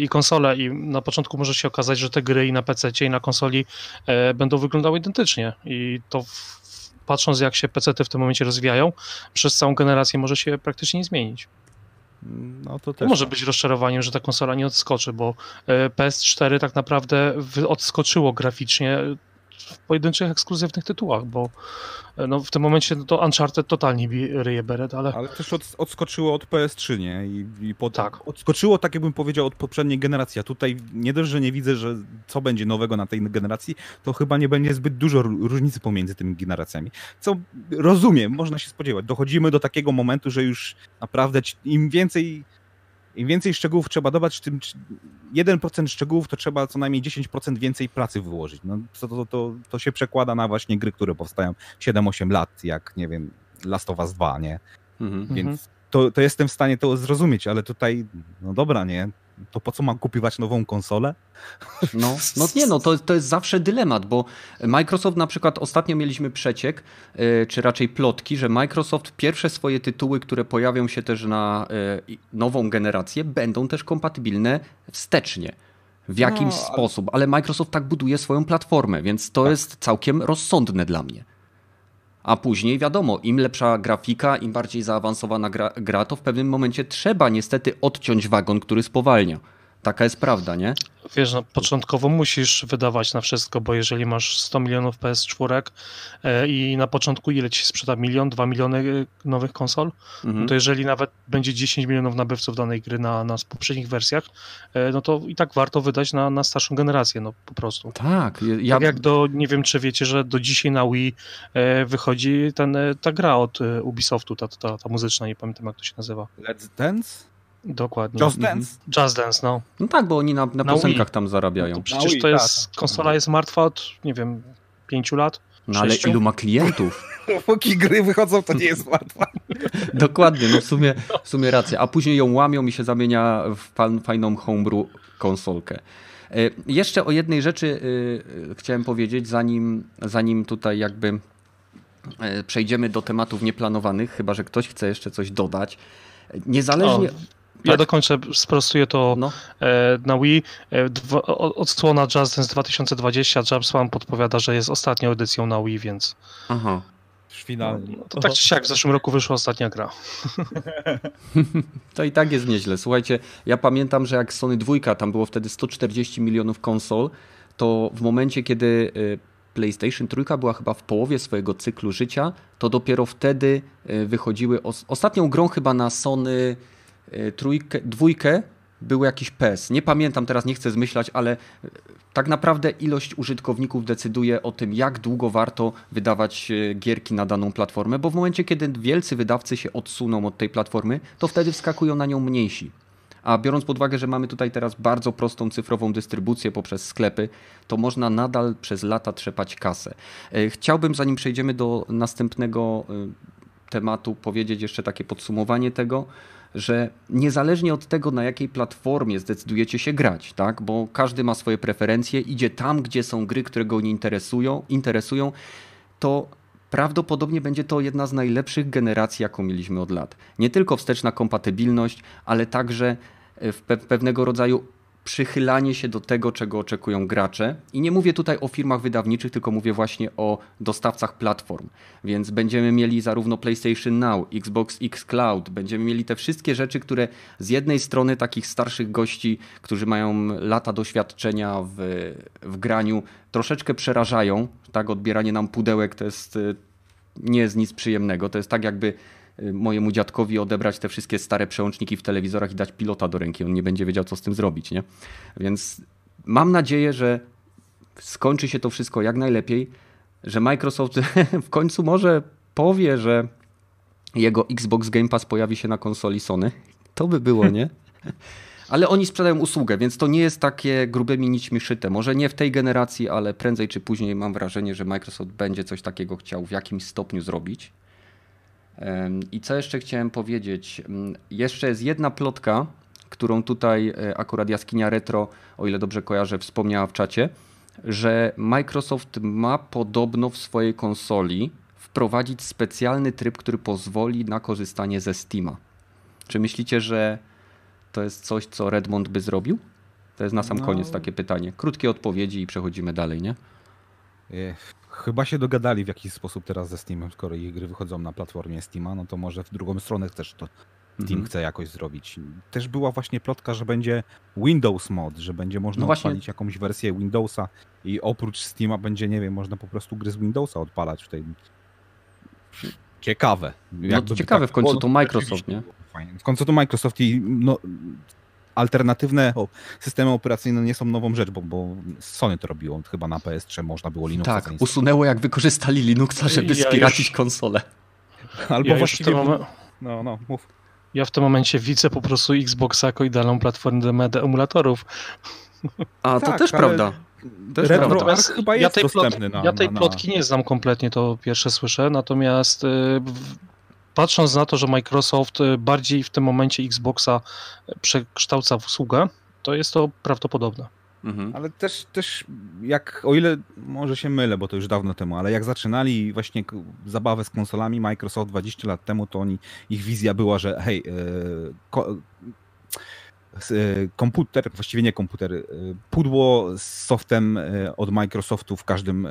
i konsole i na początku może się okazać, że te gry i na PC i na konsoli e, będą wyglądały identycznie i to w, patrząc jak się PC w tym momencie rozwijają, przez całą generację może się praktycznie nie zmienić. No to też. Może tak. być rozczarowaniem, że ta konsola nie odskoczy, bo e, PS4 tak naprawdę odskoczyło graficznie pojedynczych ekskluzywnych tytułach, bo e, no, w tym momencie no, to Uncharted totalnie ryje beret, ale... Ale też od, odskoczyło od PS3, nie? I, i po, tak. Odskoczyło, tak jakbym powiedział, od poprzedniej generacji, a tutaj nie dość, że nie widzę, że co będzie nowego na tej generacji, to chyba nie będzie zbyt dużo różnicy pomiędzy tymi generacjami. Co rozumiem, można się spodziewać. Dochodzimy do takiego momentu, że już naprawdę im więcej im więcej szczegółów trzeba dodać, tym 1% szczegółów to trzeba co najmniej 10% więcej pracy wyłożyć. No, to, to, to, to się przekłada na właśnie gry, które powstają 7-8 lat, jak nie wiem, Last of Us 2, nie? Mhm. Więc mhm. to, to jestem w stanie to zrozumieć, ale tutaj, no dobra, nie? To po co mam kupować nową konsolę? No, no nie, no to, to jest zawsze dylemat, bo Microsoft na przykład ostatnio mieliśmy przeciek, e, czy raczej plotki, że Microsoft pierwsze swoje tytuły, które pojawią się też na e, nową generację, będą też kompatybilne wstecznie. W jakimś no, ale... sposób, ale Microsoft tak buduje swoją platformę, więc to tak. jest całkiem rozsądne dla mnie. A później wiadomo, im lepsza grafika, im bardziej zaawansowana gra, gra, to w pewnym momencie trzeba niestety odciąć wagon, który spowalnia. Taka jest prawda, nie? Wiesz, no, początkowo musisz wydawać na wszystko, bo jeżeli masz 100 milionów PS4 e, i na początku ile ci sprzeda milion, dwa miliony e, nowych konsol, mhm. to jeżeli nawet będzie 10 milionów nabywców danej gry na, na poprzednich wersjach, e, no to i tak warto wydać na, na starszą generację, no po prostu. Tak. Ja... Tak jak do, nie wiem czy wiecie, że do dzisiaj na Wii wychodzi ten, ta gra od Ubisoftu, ta, ta, ta muzyczna, nie pamiętam jak to się nazywa. Let's Dance? Dokładnie. Just mhm. Dance? Just Dance, no. No tak, bo oni na, na, na piosenkach Wii. tam zarabiają. No przecież Wii, to jest, tak. konsola jest martwa od, nie wiem, pięciu lat. No ale ilu ma klientów? <laughs> Póki gry wychodzą, to nie jest martwa. <laughs> Dokładnie, no w sumie, w sumie racja. A później ją łamią i się zamienia w fajną homebrew konsolkę. E, jeszcze o jednej rzeczy e, chciałem powiedzieć, zanim, zanim tutaj jakby e, przejdziemy do tematów nieplanowanych, chyba że ktoś chce jeszcze coś dodać. Niezależnie. O ja tak. dokończę, sprostuję to no. E, na Wii. E, odsłona Just Dance 2020. Jabswan podpowiada, że jest ostatnią edycją na Wii, więc. Aha. Finalnie. No, to tak czy siak, w zeszłym roku wyszła ostatnia gra. <laughs> to i tak jest nieźle. Słuchajcie, ja pamiętam, że jak Sony 2, tam było wtedy 140 milionów konsol, to w momencie, kiedy e, PlayStation 3 była chyba w połowie swojego cyklu życia, to dopiero wtedy wychodziły. Ostatnią grą chyba na Sony trójkę, dwójkę był jakiś PES. Nie pamiętam teraz, nie chcę zmyślać, ale e, tak naprawdę ilość użytkowników decyduje o tym, jak długo warto wydawać e, gierki na daną platformę, bo w momencie, kiedy wielcy wydawcy się odsuną od tej platformy, to wtedy wskakują na nią mniejsi. A biorąc pod uwagę, że mamy tutaj teraz bardzo prostą cyfrową dystrybucję poprzez sklepy, to można nadal przez lata trzepać kasę. Chciałbym, zanim przejdziemy do następnego tematu, powiedzieć jeszcze takie podsumowanie tego że niezależnie od tego, na jakiej platformie zdecydujecie się grać, tak? bo każdy ma swoje preferencje, idzie tam, gdzie są gry, które go nie interesują, interesują to prawdopodobnie będzie to jedna z najlepszych generacji, jaką mieliśmy od lat. Nie tylko wsteczna kompatybilność, ale także w pewnego rodzaju przychylanie się do tego, czego oczekują gracze. I nie mówię tutaj o firmach wydawniczych, tylko mówię właśnie o dostawcach platform. Więc będziemy mieli zarówno PlayStation Now, Xbox X Cloud, będziemy mieli te wszystkie rzeczy, które z jednej strony takich starszych gości, którzy mają lata doświadczenia w, w graniu, troszeczkę przerażają. Tak, odbieranie nam pudełek to jest nie jest nic przyjemnego. To jest tak, jakby Y, mojemu dziadkowi odebrać te wszystkie stare przełączniki w telewizorach i dać pilota do ręki. On nie będzie wiedział, co z tym zrobić. Nie? Więc mam nadzieję, że skończy się to wszystko jak najlepiej, że Microsoft <laughs> w końcu może powie, że jego Xbox Game Pass pojawi się na konsoli Sony. To by było, nie? <laughs> Ale oni sprzedają usługę, więc to nie jest takie grubymi nićmi szyte. Może nie w tej generacji, ale prędzej czy później mam wrażenie, że Microsoft będzie coś takiego chciał w jakimś stopniu zrobić. I co jeszcze chciałem powiedzieć? Mm, jeszcze jest jedna plotka, którą tutaj e, akurat Jaskinia Retro, o ile dobrze kojarzę, wspomniała w czacie, że Microsoft ma podobno w swojej konsoli wprowadzić specjalny tryb, który pozwoli na korzystanie ze Steama. Czy myślicie, że to jest coś, co Redmond by zrobił? To jest na sam no. koniec takie pytanie. Krótkie odpowiedzi i przechodzimy dalej, nie? Chyba się dogadali w jakiś sposób teraz ze Steamem, skoro ich gry wychodzą na platformie Steama, no to może w drugą stronę też to Steam mhm. chce jakoś zrobić. Też była właśnie plotka, że będzie Windows Mod, że będzie można no odpalić jakąś wersję Windowsa i oprócz Steama będzie, nie wiem, można po prostu gry z Windowsa odpalać w tej... Ciekawe. No ciekawe, tak... w końcu to Microsoft, nie? W końcu to Microsoft i no, alternatywne systemy operacyjne nie są nową rzecz, bo, bo Sony to robiło. Chyba na PS3 można było Linuxa Tak, usunęło jak wykorzystali Linuxa, żeby ja spiracić już... konsolę. Albo ja właściwie... No, no, mów. Ja w tym momencie widzę po prostu Xboxa jako idealną platformę do emulatorów. A, to tak, też prawda. Też RetroArch chyba jest ja dostępny na, Ja tej na, plotki nie znam kompletnie, to pierwsze słyszę, natomiast y, patrząc na to, że Microsoft y, bardziej w tym momencie Xboxa przekształca w usługę, to jest to prawdopodobne. Mhm. Ale też, też jak, o ile może się mylę, bo to już dawno temu, ale jak zaczynali właśnie zabawę z konsolami Microsoft 20 lat temu, to oni, ich wizja była, że hej, yy, ko, yy, komputer, właściwie nie komputer, yy, pudło z softem od Microsoftu w każdym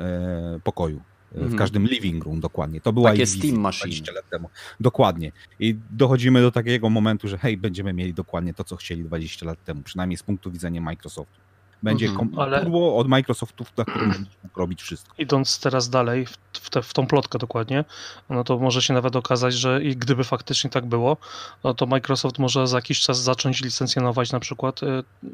pokoju. W mhm. każdym living room dokładnie. To była Takie Steam Machine. 20 lat temu. Dokładnie. I dochodzimy do takiego momentu, że hej, będziemy mieli dokładnie to, co chcieli 20 lat temu, przynajmniej z punktu widzenia Microsoftu. Będzie ale... od Microsoftu, na którym mógł <clears throat> robić wszystko. Idąc teraz dalej, w, te, w tą plotkę dokładnie, no to może się nawet okazać, że i gdyby faktycznie tak było, no to Microsoft może za jakiś czas zacząć licencjonować na przykład y,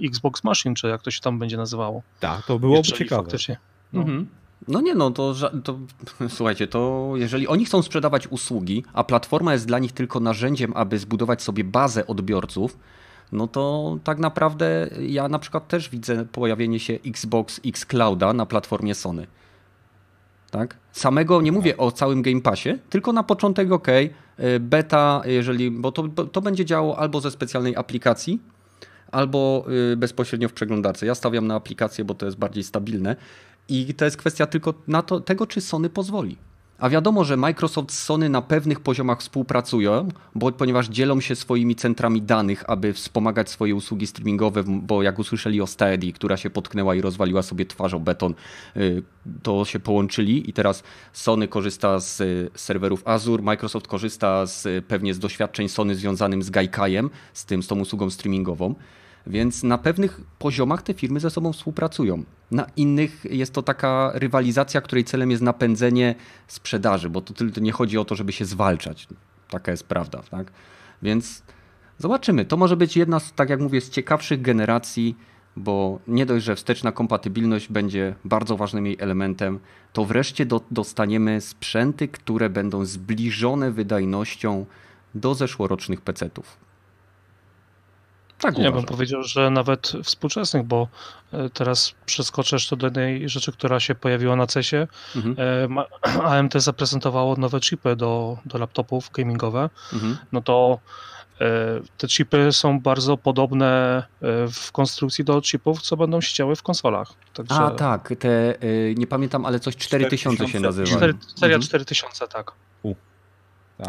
Xbox Machine, czy jak to się tam będzie nazywało. Tak, to byłoby Jeżeli ciekawe. Faktycznie, no. Mhm. No nie no, to, to <laughs> słuchajcie, to jeżeli oni chcą sprzedawać usługi, a platforma jest dla nich tylko narzędziem, aby zbudować sobie bazę odbiorców, no to tak naprawdę ja na przykład też widzę pojawienie się Xbox X Clouda na platformie Sony. Tak? Samego nie mówię o całym Game Passie, tylko na początek ok, beta, jeżeli, bo to, to będzie działo albo ze specjalnej aplikacji, albo y, bezpośrednio w przeglądarce. Ja stawiam na aplikację, bo to jest bardziej stabilne i to jest kwestia tylko na to, tego, czy Sony pozwoli. A wiadomo, że Microsoft z Sony na pewnych poziomach współpracują, bo, ponieważ dzielą się swoimi centrami danych, aby wspomagać swoje usługi streamingowe, bo jak usłyszeli o Steady, która się potknęła i rozwaliła sobie twarz o beton, y, to się połączyli i teraz Sony korzysta z serwerów Azure, Microsoft korzysta z, pewnie z doświadczeń Sony związanym z Gaikajem, z z tą usługą streamingową. Więc na pewnych poziomach te firmy ze sobą współpracują. Na innych jest to taka rywalizacja, której celem jest napędzenie sprzedaży, bo to tylko nie chodzi o to, żeby się zwalczać. Taka jest prawda, tak? Więc zobaczymy. To może być jedna z, tak jak mówię, z ciekawszych generacji, bo nie dość, że wsteczna kompatybilność będzie bardzo ważnym jej elementem, to wreszcie do, dostaniemy sprzęty, które będą zbliżone wydajnością do zeszłorocznych PC-ów. Tak, ja bym powiedział, że nawet współczesnych, bo e, teraz przeskoczę jeszcze do jednej rzeczy, która się pojawiła na CESie. Mhm. E, AMT <clears throat> zaprezentowało nowe chipy do, do laptopów gamingowe. Mhm. No to e, te chipy są bardzo podobne w konstrukcji do chipów, co będą się działy w konsolach. Także... A tak, te, nie pamiętam, ale coś 4000, 4000 się nazywa. 4, seria mhm. 4000, tak. U.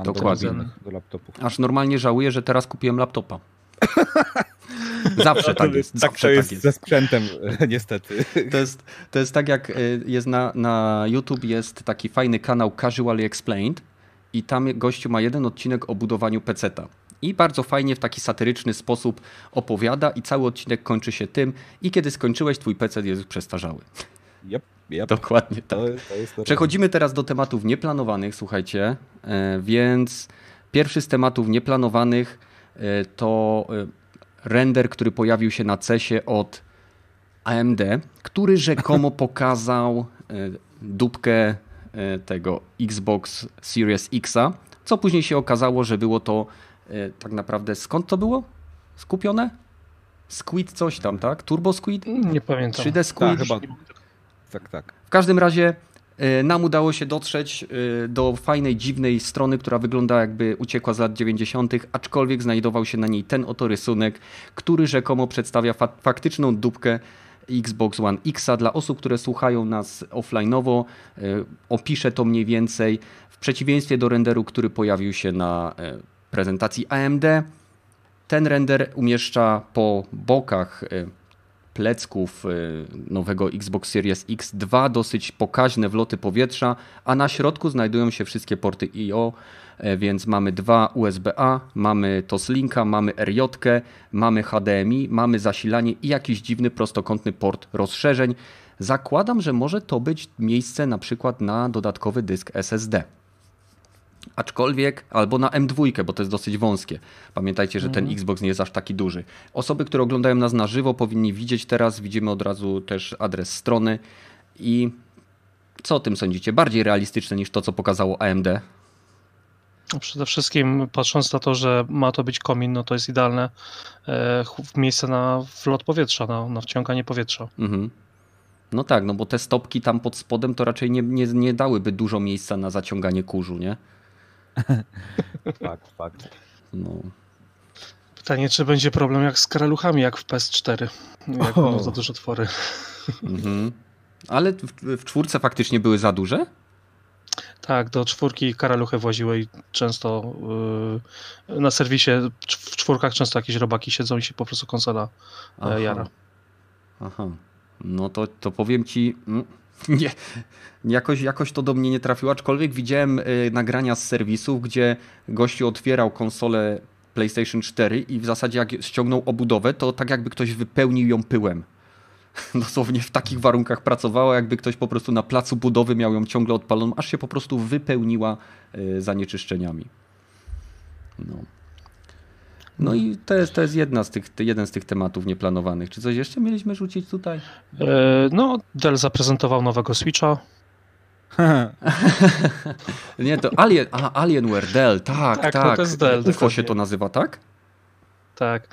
Dokładnie. Do, do Aż normalnie żałuję, że teraz kupiłem laptopa. <laughs> Zawsze tak jest. Tak zawsze to jest, tak jest ze sprzętem, niestety. To jest, to jest tak jak y, jest na, na YouTube jest taki fajny kanał Casually Explained i tam gościu ma jeden odcinek o budowaniu peceta. I bardzo fajnie w taki satyryczny sposób opowiada i cały odcinek kończy się tym i kiedy skończyłeś, twój pecet jest już przestarzały. Yep, yep. Dokładnie tak. To, to Przechodzimy teraz do tematów nieplanowanych, słuchajcie, e, więc pierwszy z tematów nieplanowanych E, to e, render, który pojawił się na CESie od AMD, który rzekomo <laughs> pokazał e, dupkę tego Xbox Series Xa, co później się okazało, że było to tak naprawdę skąd to było? Skupione? Squid coś tam, tak? Turbo Squid? Nie pamiętam. 3D Squid? Tak, chyba. Tak, tak. W każdym razie nam udało się dotrzeć e, do fajnej, dziwnej strony, która wygląda jakby uciekła z lat 90., aczkolwiek znajdował się na niej ten oto rysunek, który rzekomo przedstawia fa faktyczną dupkę Xbox One X. Dla osób, które słuchają nas offline'owo, e, opiszę to mniej więcej. W przeciwieństwie do renderu, który pojawił się na prezentacji AMD, ten render umieszcza po bokach plecków y, nowego Xbox Series X dwa dosyć pokaźne wloty powietrza, a na środku znajdują się wszystkie porty I.O., e, więc mamy dwa USB-A, mamy Toslinka, mamy RJ, mamy HDMI, mamy zasilanie i jakiś dziwny prostokątny port rozszerzeń. Zakładam, że może to być miejsce na przykład na dodatkowy dysk SSD aczkolwiek, albo na M2, bo to jest dosyć wąskie. Pamiętajcie, że ten mhm. Xbox nie jest aż taki duży. Osoby, które oglądają nas na żywo, powinni widzieć teraz, widzimy od razu też adres strony i co o tym sądzicie? Bardziej realistyczne niż to, co pokazało AMD? Przede wszystkim patrząc na to, że ma to być komin, no to jest idealne e, miejsce na wlot powietrza, na, na wciąganie powietrza. Mhm. No tak, no bo te stopki tam pod spodem to raczej nie, nie, nie dałyby dużo miejsca na zaciąganie kurzu, nie? <laughs> fakt, fakt. No. Pytanie, czy będzie problem jak z karaluchami, jak w PS4, jak oh. za duże otwory. <laughs> Mhm. Ale w, w czwórce faktycznie były za duże? Tak, do czwórki karaluchy woziły i często yy, na serwisie w czwórkach często jakieś robaki siedzą i się po prostu konsola e, Aha. jara. Aha. No to, to powiem ci, mm, <laughs> nie, jakoś, jakoś to do mnie nie trafiło, aczkolwiek widziałem y, nagrania z serwisów, gdzie gościu otwierał konsolę PlayStation 4 i w zasadzie jak ściągnął obudowę, to tak jakby ktoś wypełnił ją pyłem. <laughs> Dosłownie w takich warunkach pracowała, jakby ktoś po prostu na placu budowy miał ją ciągle odpaloną, aż się po prostu wypełniła y, zanieczyszczeniami. No. No i to jest, to jest jedna z tych, jeden z tych tematów nieplanowanych. Czy coś jeszcze mieliśmy rzucić tutaj? E, no, Dell zaprezentował nowego Switcha. <laughs> Nie, to Alien, Alienware, Dell, tak, tak. tak. to jest Dell. UFO się to nazywa, tak? Tak.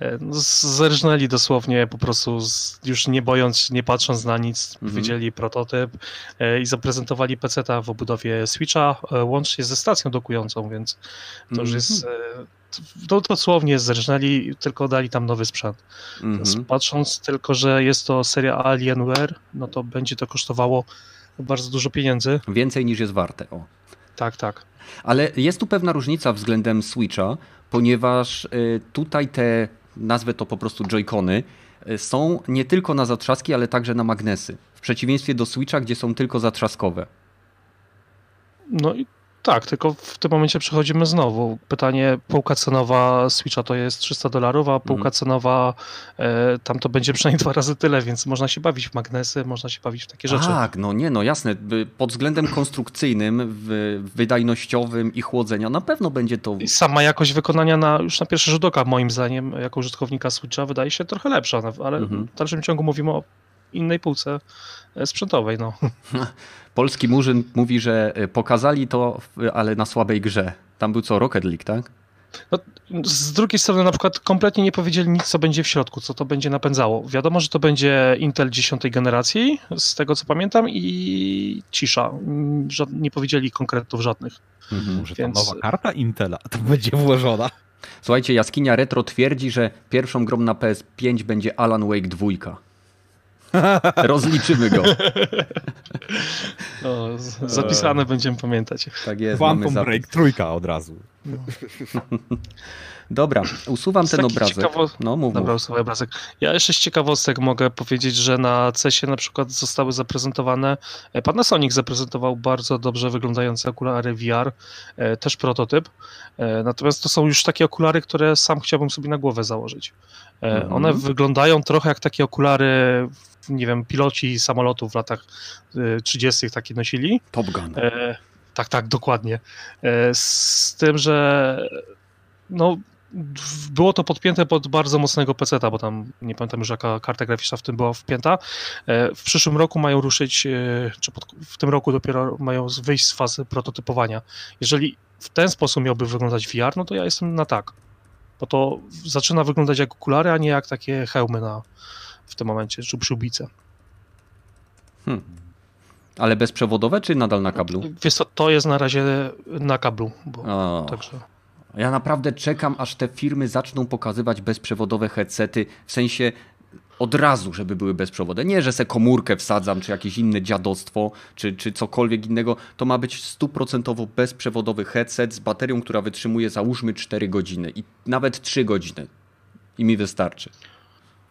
E, no, zerżnęli dosłownie po prostu, z, już nie bojąc, nie patrząc na nic, mhm. widzieli prototyp e, i zaprezentowali PC-ta w obudowie Switcha, łącznie ze stacją dokującą, więc to już jest mhm to dosłownie zerżnęli, tylko dali tam nowy sprzęt. Mhm. Patrząc tylko, że jest to seria Alienware, no to będzie to kosztowało bardzo dużo pieniędzy. Więcej niż jest warte. O. Tak, tak. Ale jest tu pewna różnica względem Switcha, ponieważ y, tutaj te, nazwę to po prostu joycony, y, są nie tylko na zatrzaski, ale także na magnesy. W przeciwieństwie do Switcha, gdzie są tylko zatrzaskowe. No i tak, tylko w tym momencie przechodzimy znowu. Pytanie, półka cenowa Switcha to jest 300 dolarów, a półka mm. cenowa e, tam to będzie przynajmniej dwa razy tyle, więc można się bawić w magnesy, można się bawić w takie rzeczy. Tak, no nie, no jasne. Pod względem konstrukcyjnym, wydajnościowym i chłodzenia na pewno będzie to... I sama jakość wykonania na, już na pierwszy rzut oka, moim zdaniem, jako użytkownika Switcha wydaje się trochę lepsza, ale mm -hmm. w dalszym ciągu mówimy o innej półce e, sprzętowej. No. <laughs> Polski Murzyn mówi, że e, pokazali to, ale na słabej grze. Tam był co, Rocket League, tak? No, z drugiej strony na przykład kompletnie nie powiedzieli nic, co będzie w środku, co to będzie napędzało. Wiadomo, że to będzie Intel 10 generacji, z tego co pamiętam, i cisza. Nie powiedzieli konkretów żadnych. Mhm. Może Więc... ta nowa karta Intela <laughs> to będzie włożona. Słuchajcie, Jaskinia Retro twierdzi, że pierwszą grą na PS5 będzie Alan Wake 2. <laughs> Rozliczymy go. <laughs> No, zapisane będziemy pamiętać. Tak jest. Quantum Break trójka od razu. No. <laughs> Dobra, usuwam ten obrazek. Ciekawo... No, mów, Dobra, usuwam obrazek. Ja jeszcze z ciekawostek mogę powiedzieć, że na CES-ie na przykład zostały zaprezentowane, e, Panasonic zaprezentował bardzo dobrze wyglądające okulary VR, e, też prototyp. E, natomiast to są już takie okulary, które sam chciałbym sobie na głowę założyć. Mhm. One wyglądają trochę jak takie okulary nie wiem, piloci samolotów w latach 30. takie nosili. Top Gun. tak, tak, dokładnie. z tym, że no, było to podpięte pod bardzo mocnego PC, bo tam nie pamiętam już jaka karta graficzna w tym była wpięta. E, w przyszłym roku mają ruszyć, e, czy pod, w tym roku dopiero mają wyjść z fazy prototypowania. Jeżeli w ten sposób miałby wyglądać VR, no to ja jestem na tak. Bo to zaczyna wyglądać jak okulary, a nie jak takie hełmy na, w tym momencie, czy przyłbice. Hmm. Ale bezprzewodowe, czy nadal na kablu? Wiesz co, to jest na razie na kablu. Bo, także... Ja naprawdę czekam, aż te firmy zaczną pokazywać bezprzewodowe headsety, w sensie od razu, żeby były bezprzewodowe. Nie, że se komórkę wsadzam, czy jakieś inne dziadostwo, czy, czy cokolwiek innego. To ma być stuprocentowo bezprzewodowy headset z baterią, która wytrzymuje załóżmy 4 godziny i nawet 3 godziny. I mi wystarczy.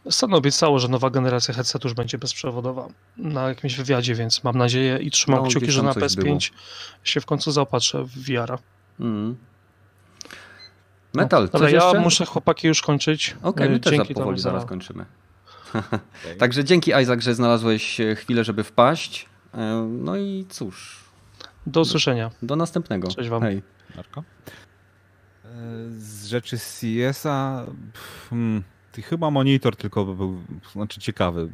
Stan obiecało, że nowa generacja headsetu już będzie bezprzewodowa na jakimś wywiadzie, więc mam nadzieję i trzymam no, kciuki, że na PS5 było. się w końcu zaopatrzę w VR-a. Mm. Metal, no, Ale ja jeszcze? muszę chłopaki już kończyć. Okej, okay, my też dzięki powoli za... zaraz kończymy. okay. <laughs> Także dzięki Isaac, że znalazłeś e, chwilę, żeby wpaść. E, no i cóż. Do usłyszenia. Do, do następnego. Cześć wam. Hej. Marko? E, z rzeczy CS-a hmm, chyba monitor tylko był znaczy ciekawy.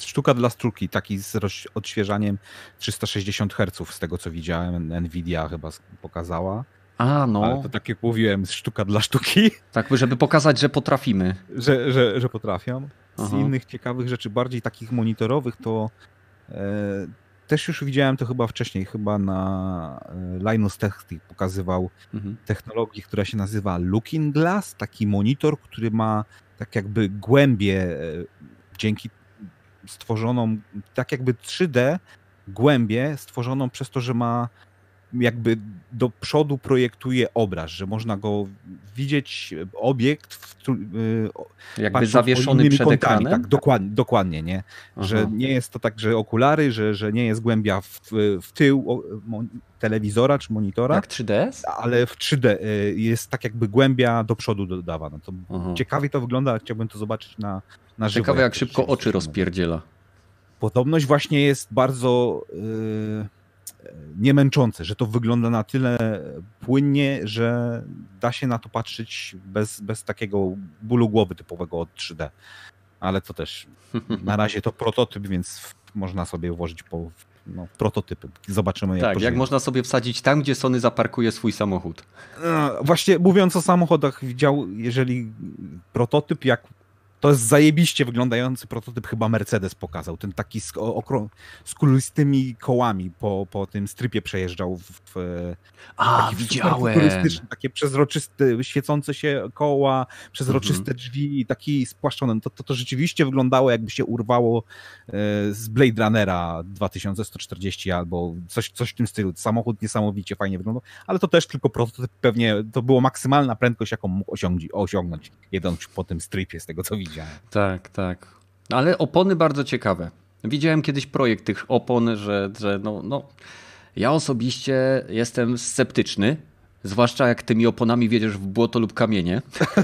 Sztuka dla sztuki, taki z odświeżaniem 360 Hz z tego co widziałem, Nvidia chyba pokazała. A, no. Ale to tak jak mówiłem, sztuka dla sztuki. Tak, żeby pokazać, że potrafimy. Że, że, że potrafią. Z Aha. innych ciekawych rzeczy, bardziej takich monitorowych, to e, też już widziałem to chyba wcześniej, chyba na e, Linus Tech pokazywał mhm. technologię, która się nazywa Looking Glass, taki monitor, który ma tak jakby głębię e, dzięki stworzoną, tak jakby 3D głębię stworzoną przez to, że ma jakby do przodu projektuje obraz, że można go widzieć, obiekt w, y, jakby zawieszony przed kątami. ekranem? Tak, dokładnie, dokładnie nie? Aha. Że nie jest to tak, że okulary, że, że nie jest głębia w, w tył telewizora czy monitora. Jak 3DS? Ale w 3D y, jest tak jakby głębia do przodu dodawana. To ciekawie to wygląda, ale chciałbym to zobaczyć na, na żywo. Ciekawe jak, jak szybko oczy rozpierdziela. Podobność właśnie jest bardzo... Yy niemęczące, że to wygląda na tyle płynnie, że da się na to patrzeć bez, bez takiego bólu głowy typowego od 3D. Ale to też <laughs> na razie to prototyp, więc można sobie włożyć po no, prototypy. Zobaczymy jak Tak, jak można sobie wsadzić tam, gdzie Sony zaparkuje swój samochód. Właśnie mówiąc o samochodach, widział, jeżeli prototyp jak to jest zajebiście wyglądający prototyp, chyba Mercedes pokazał. Ten taki z, okrą- z kulistymi kołami po, po tym strypie przejeżdżał. W, w A, widziałem. Takie przezroczyste, świecące się koła, przezroczyste mhm. drzwi, taki spłaszczony. To, to, to rzeczywiście wyglądało jakby się urwało e, z Blade Runnera 2140 albo coś, coś w tym stylu. Samochód niesamowicie fajnie wyglądał, ale to też tylko prototyp. Pewnie to była maksymalna prędkość, jaką mógł osiągnąć, osiągnąć jedąc po tym stripie, z tego co widziałem widziałem. Tak, tak. Ale opony bardzo ciekawe. Widziałem kiedyś projekt tych opon, że, że no, no, ja osobiście jestem sceptyczny, zwłaszcza jak tymi oponami wiedziesz w błoto lub kamienie,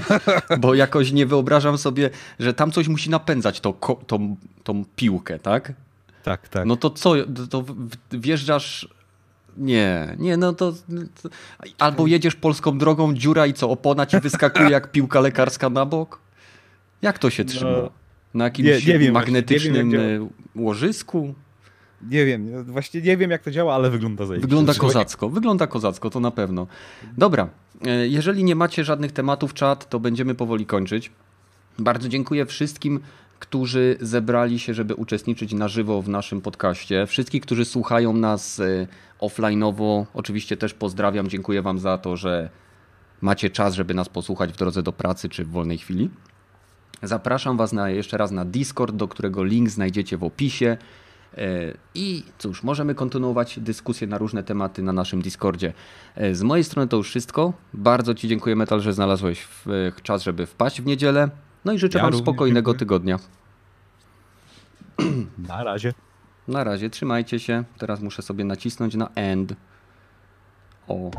<laughs> bo jakoś nie wyobrażam sobie, że tam coś musi napędzać to, tą, tą piłkę, tak? Tak, tak. No to co, to wjeżdżasz nie, nie, no to, to, Albo jedziesz polską drogą, dziura i co, opona ci wyskakuje jak piłka lekarska na bok? Jak to się no, trzyma? Na jakimś nie, nie wiem, magnetycznym nie wiem, łożysku? Nie wiem, właśnie nie wiem jak to działa, ale wygląda zajebiście. Wygląda kozacko, wygląda kozacko, to na pewno. Dobra, e, jeżeli nie macie żadnych tematów czat, to będziemy powoli kończyć. Bardzo dziękuję wszystkim, którzy zebrali się, żeby uczestniczyć na żywo w naszym podcaście. Wszystkich, którzy słuchają nas e, offline'owo, oczywiście też pozdrawiam, dziękuję wam za to, że macie czas, żeby nas posłuchać w drodze do pracy czy w wolnej chwili. Zapraszam Was na, jeszcze raz na Discord, do którego link znajdziecie w opisie. E, I cóż, możemy kontynuować dyskusję na różne tematy na naszym Discordzie. E, z mojej strony to już wszystko. Bardzo Ci dziękuję, Metal, że znalazłeś czas, żeby wpaść w niedzielę. No i życzę ja Wam spokojnego dziękuję. tygodnia. <clears throat> Na razie. Na razie, trzymajcie się. Teraz muszę sobie nacisnąć na end. O.